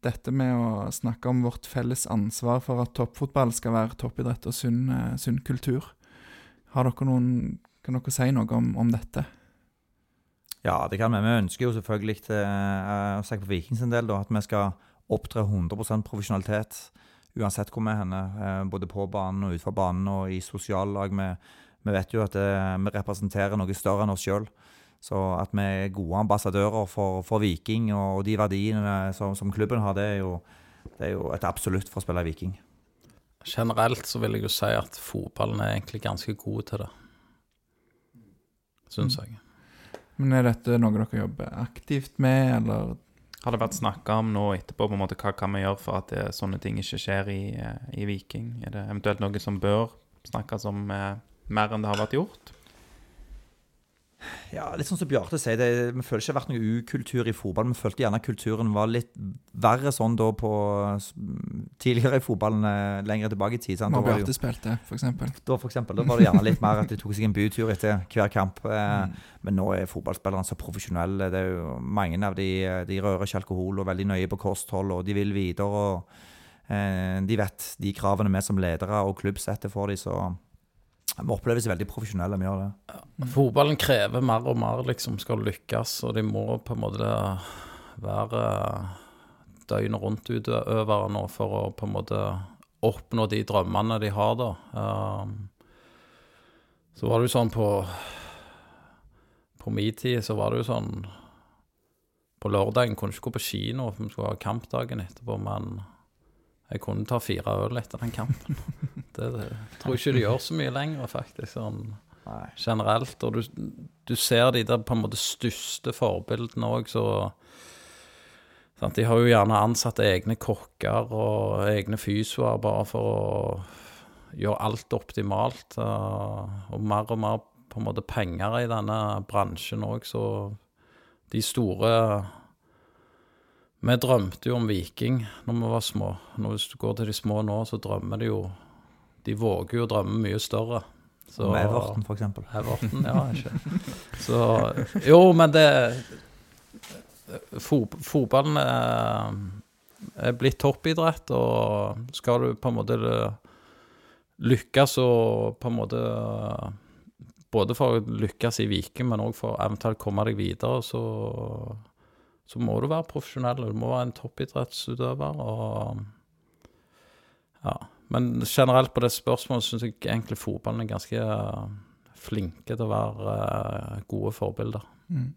dette med å snakke om vårt felles ansvar for at toppfotball skal være toppidrett og sunn, eh, sunn kultur. Har dere noen, kan dere si noe om, om dette?
Ja, det kan vi. Vi ønsker jo selvfølgelig eh, å si på Vikings en del da, at vi skal opptre 100 profesjonalitet uansett hvor vi er henne. eh, Både på banen og utenfor banen og i sosiallag. Vi, vi vet jo at det, vi representerer noe større enn oss sjøl. Så at vi er gode ambassadører for, for Viking og de verdiene som, som klubben har, det er, jo, det er jo et absolutt for å spille Viking.
Generelt så vil jeg jo si at fotballen er egentlig ganske god til det. Syns jeg.
Men er dette noe dere jobber aktivt med, eller
Har det vært snakka om nå etterpå, på en måte, hva kan vi gjøre for at det, sånne ting ikke skjer i, eh, i Viking? Er det eventuelt noe som bør snakkes om eh, mer enn det har vært gjort?
Ja, litt sånn som Bjarte sier, det, vi føler ikke det har vært noe ukultur i fotball. Vi følte gjerne kulturen var litt verre sånn da på tidligere i fotballen, eh, lenger tilbake i tid. Sant? Da,
Bjarte spilte, f.eks.?
da, for eksempel, da var det gjerne litt mer at de tok seg en bytur etter hver kamp. Eh,
Mm.
Men nå er fotballspillerne så profesjonelle. Det er jo Mange av de, de rører ikke alkohol og veldig nøye på kosthold, og de vil videre. og eh, De vet de kravene vi som ledere og klubb setter for dem, vi oppleves veldig profesjonelle. vi gjør det.
Fotballen krever mer og mer, liksom, skal lykkes, og de må på en måte være døgnet rundt-utøvere nå for å på en måte oppnå de drømmene de har, da. Um, så var det jo sånn på På min tid så var det jo sånn På lørdagen kunne jeg ikke gå på kino, for vi skulle ha kampdagen etterpå, men jeg kunne ta fire øl etter den kampen. Det, det tror jeg ikke de gjør så mye lenger, faktisk. sånn
Nei.
generelt. Og du, du ser de der på en måte største forbildene òg, så sant, De har jo gjerne ansatt egne kokker og egne fysioer bare for å gjøre alt optimalt. eh, Og mer og mer på en måte penger i denne bransjen òg, så de store Vi drømte jo om Viking når vi var små. Nå, hvis du går til de små nå, så drømmer de jo De våger jo å drømme mye større. Så-
Med Everton, eksempel.
Everton, ja, ikke. Så Jo, men det Fotballen er, er blitt toppidrett, og skal du på en måte lykkes og på en måte Både for å lykkes i Viking, men òg for eventuelt komme deg videre, så, så må du være profesjonell. Du må være en toppidrettsutøver. og ja, Men generelt på det spørsmålet syns jeg egentlig fotballen er ganske flinke til å være eh, gode forbilder.
Mm.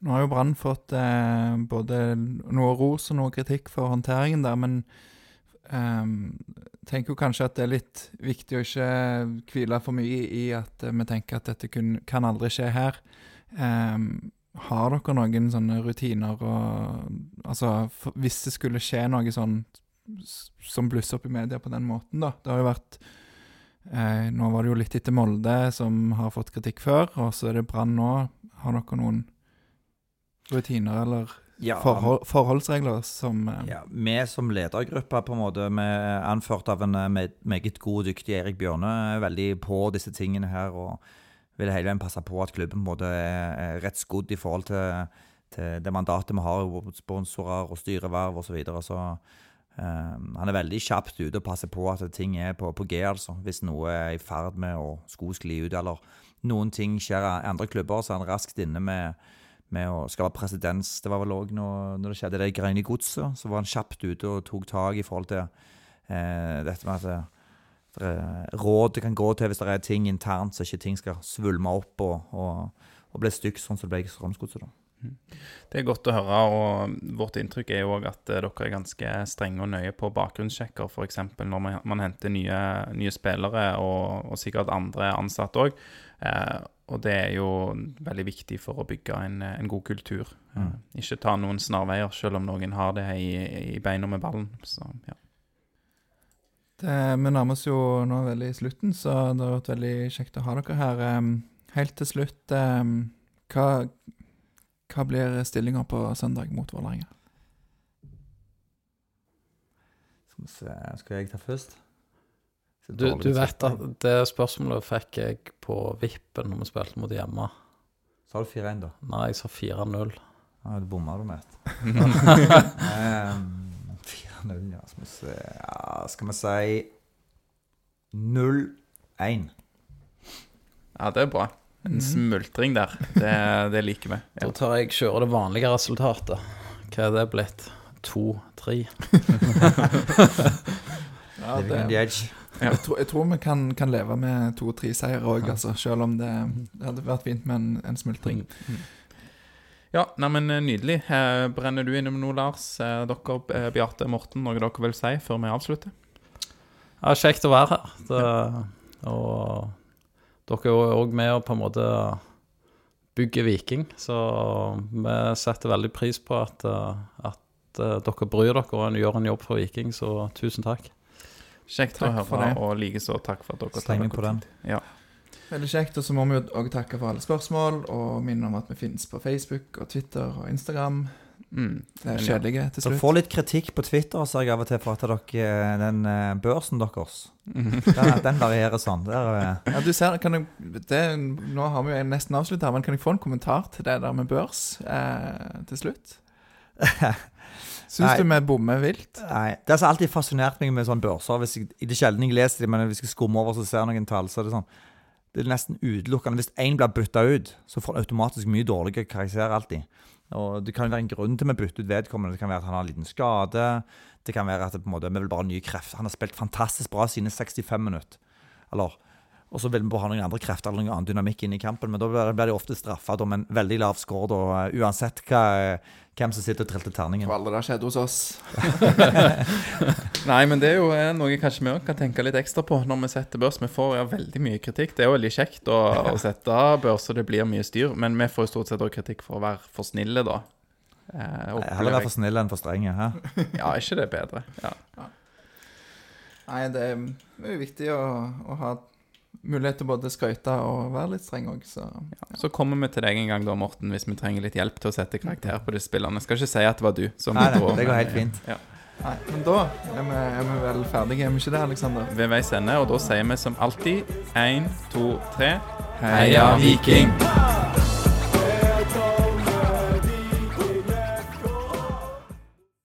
Nå har jo Brann fått eh, både noe ros og noe kritikk for håndteringen der, men eh, tenker jo kanskje at det er litt viktig å ikke hvile for mye i at eh, vi tenker at dette kun, kan aldri skje her. Eh, har dere noen sånne rutiner og Altså, for, hvis det skulle skje noe sånn som blusser opp i media på den måten, da. Det har jo vært eh, Nå var det jo litt etter Molde, som har fått kritikk før, og så er det Brann nå. Har dere noen rutiner eller
Ja,
forhold, forholdsregler som eh,
Ja, Vi som ledergruppe, på en måte, med, anført av en eh, meget god og dyktig Erik Bjørne, er veldig på disse tingene her. og vil hele veien passe på at klubben på er rett skodd i forhold til, til det mandatet vi har, mot sponsorer og styreverv osv. Så, videre. så Um, han er veldig kjapt ute og passer på at ting er på, på G, altså. Hvis noe er i ferd med å skli ut, eller noen ting skjer i andre klubber, så er han raskt inne med med å skape presedens. Det var vel òg når, når det skjedde det i godset, så var han kjapt ute og tok tak i forhold til eh, dette med at råd det kan gå til hvis det er ting internt, så ikke ting skal svulme opp og, og, og bli stygt, sånn som det ble i Strømsgodset. da.
Det er godt å høre, og vårt inntrykk er jo òg at eh, dere er ganske strenge og nøye på bakgrunnssjekker, f.eks. når man, man henter nye, nye spillere, og, og sikkert andre ansatte òg. Eh, og det er jo veldig viktig for å bygge en, en god kultur. Mm. ikke ta noen snarveier, selv om noen har det i, i beina med ballen. Så, ja.
Det, vi nærmer oss jo nå veldig slutten, så det har vært veldig kjekt å ha dere her. Helt til slutt, hva, hva blir stillinga på søndag mot Vålerenga?
Skal vi se, skal jeg ta først?
Du, du vet at det spørsmålet fikk jeg på vippen når vi spilte mot hjemme.
Sa du 4-1, da?
Nei, jeg sa 4-0.
Ja, du bomma du med ett. Ehm, 4-0, ja. Skal vi se ja, Skal vi si 0-1.
ja, det er bra. En smultring der. Det, det liker vi.
Da tar jeg kjører det vanlige resultatet. Hva er det blitt? 2-3.
Ja, det,
edge.
jeg, tror, jeg tror vi kan, kan leve med to-tre seire òg, altså, selv om det, det hadde vært fint med en, en smultring.
Ja, neimen nydelig. Eh, Brenner du innom noe, Lars? Eh, Dere, eh, Bjarte Morten, noe dere vil si før vi avslutter?
Ja, kjekt å være her. Det, og dere er òg med og på en måte bygge Viking, så vi setter veldig pris på at, eh, at eh, dere bryr dere og gjør en jobb for Viking, så tusen takk.
Kjekt
Takk
å
for
høre,
det.
og likeså takk for at dere
Slenger
dere
på den.
tid. Ja.
Veldig kjekt. Og så må vi jo òg takke for alle spørsmål, og minne om at vi finnes på Facebook og Twitter og Instagram.
Mm.
Det er kjedelige til
Dere
slutt.
får litt kritikk på Twitter ser jeg av og til for at dere, den eh, børsen deres den, den varierer sånn. Der, eh,
Ja, du ser, kan jeg, det, Nå har vi jo nesten avslutta her, men kan jeg få en kommentar til det der med børs eh, til slutt? Syns du vi bommer vilt?
Nei, Det har alltid fascinert meg med sånne børser. Hvis jeg, I det sjelden jeg leser dem, men hvis jeg skummer over så ser jeg noen tall, så er det sånn Det er nesten utelukkende. Hvis én blir bytta ut, så får han automatisk mye dårligere karakter alltid. Og Det kan være en grunn til vi bytter ut vedkommende. Det kan være at han har en liten skade. Det kan være at det på en måte, vi vil bare nye krefter. Han har spilt fantastisk bra sine 65 minutter. Eller og så vil vi ha noen andre krefter eller noen annen dynamikk inn i kampen. Men da blir blir de ofte straffa med en veldig lav score, da, eh, uansett hva, hvem som sitter og triller terningen.
For alle det har skjedd hos oss.
Nei, men det er jo eh, noe kanskje vi òg kan tenke litt ekstra på når vi setter børs. Vi får ja, veldig mye kritikk. Det er jo veldig kjekt å, å sette børs, og det blir mye styr. Men vi får jo stort sett også kritikk for å være for snille, da. Eh,
Heller være for snill enn for strenge. Hæ?
Ja, er ikke det bedre? Ja.
Nei, det er det er jo viktig å, å ha mulighet til både skøyte og være litt streng òg, så
Så kommer vi til deg en gang, da, Morten, hvis vi trenger litt hjelp til å sette karakter på spillerne. Jeg skal ikke si at det var du som
Nei, nei, det går helt fint.
Ja.
Nei, men da er vi, er vi vel ferdige, er vi ikke det, Aleksander?
Ved veis ende, og da sier vi som alltid én, to, tre
Heia!
Viking!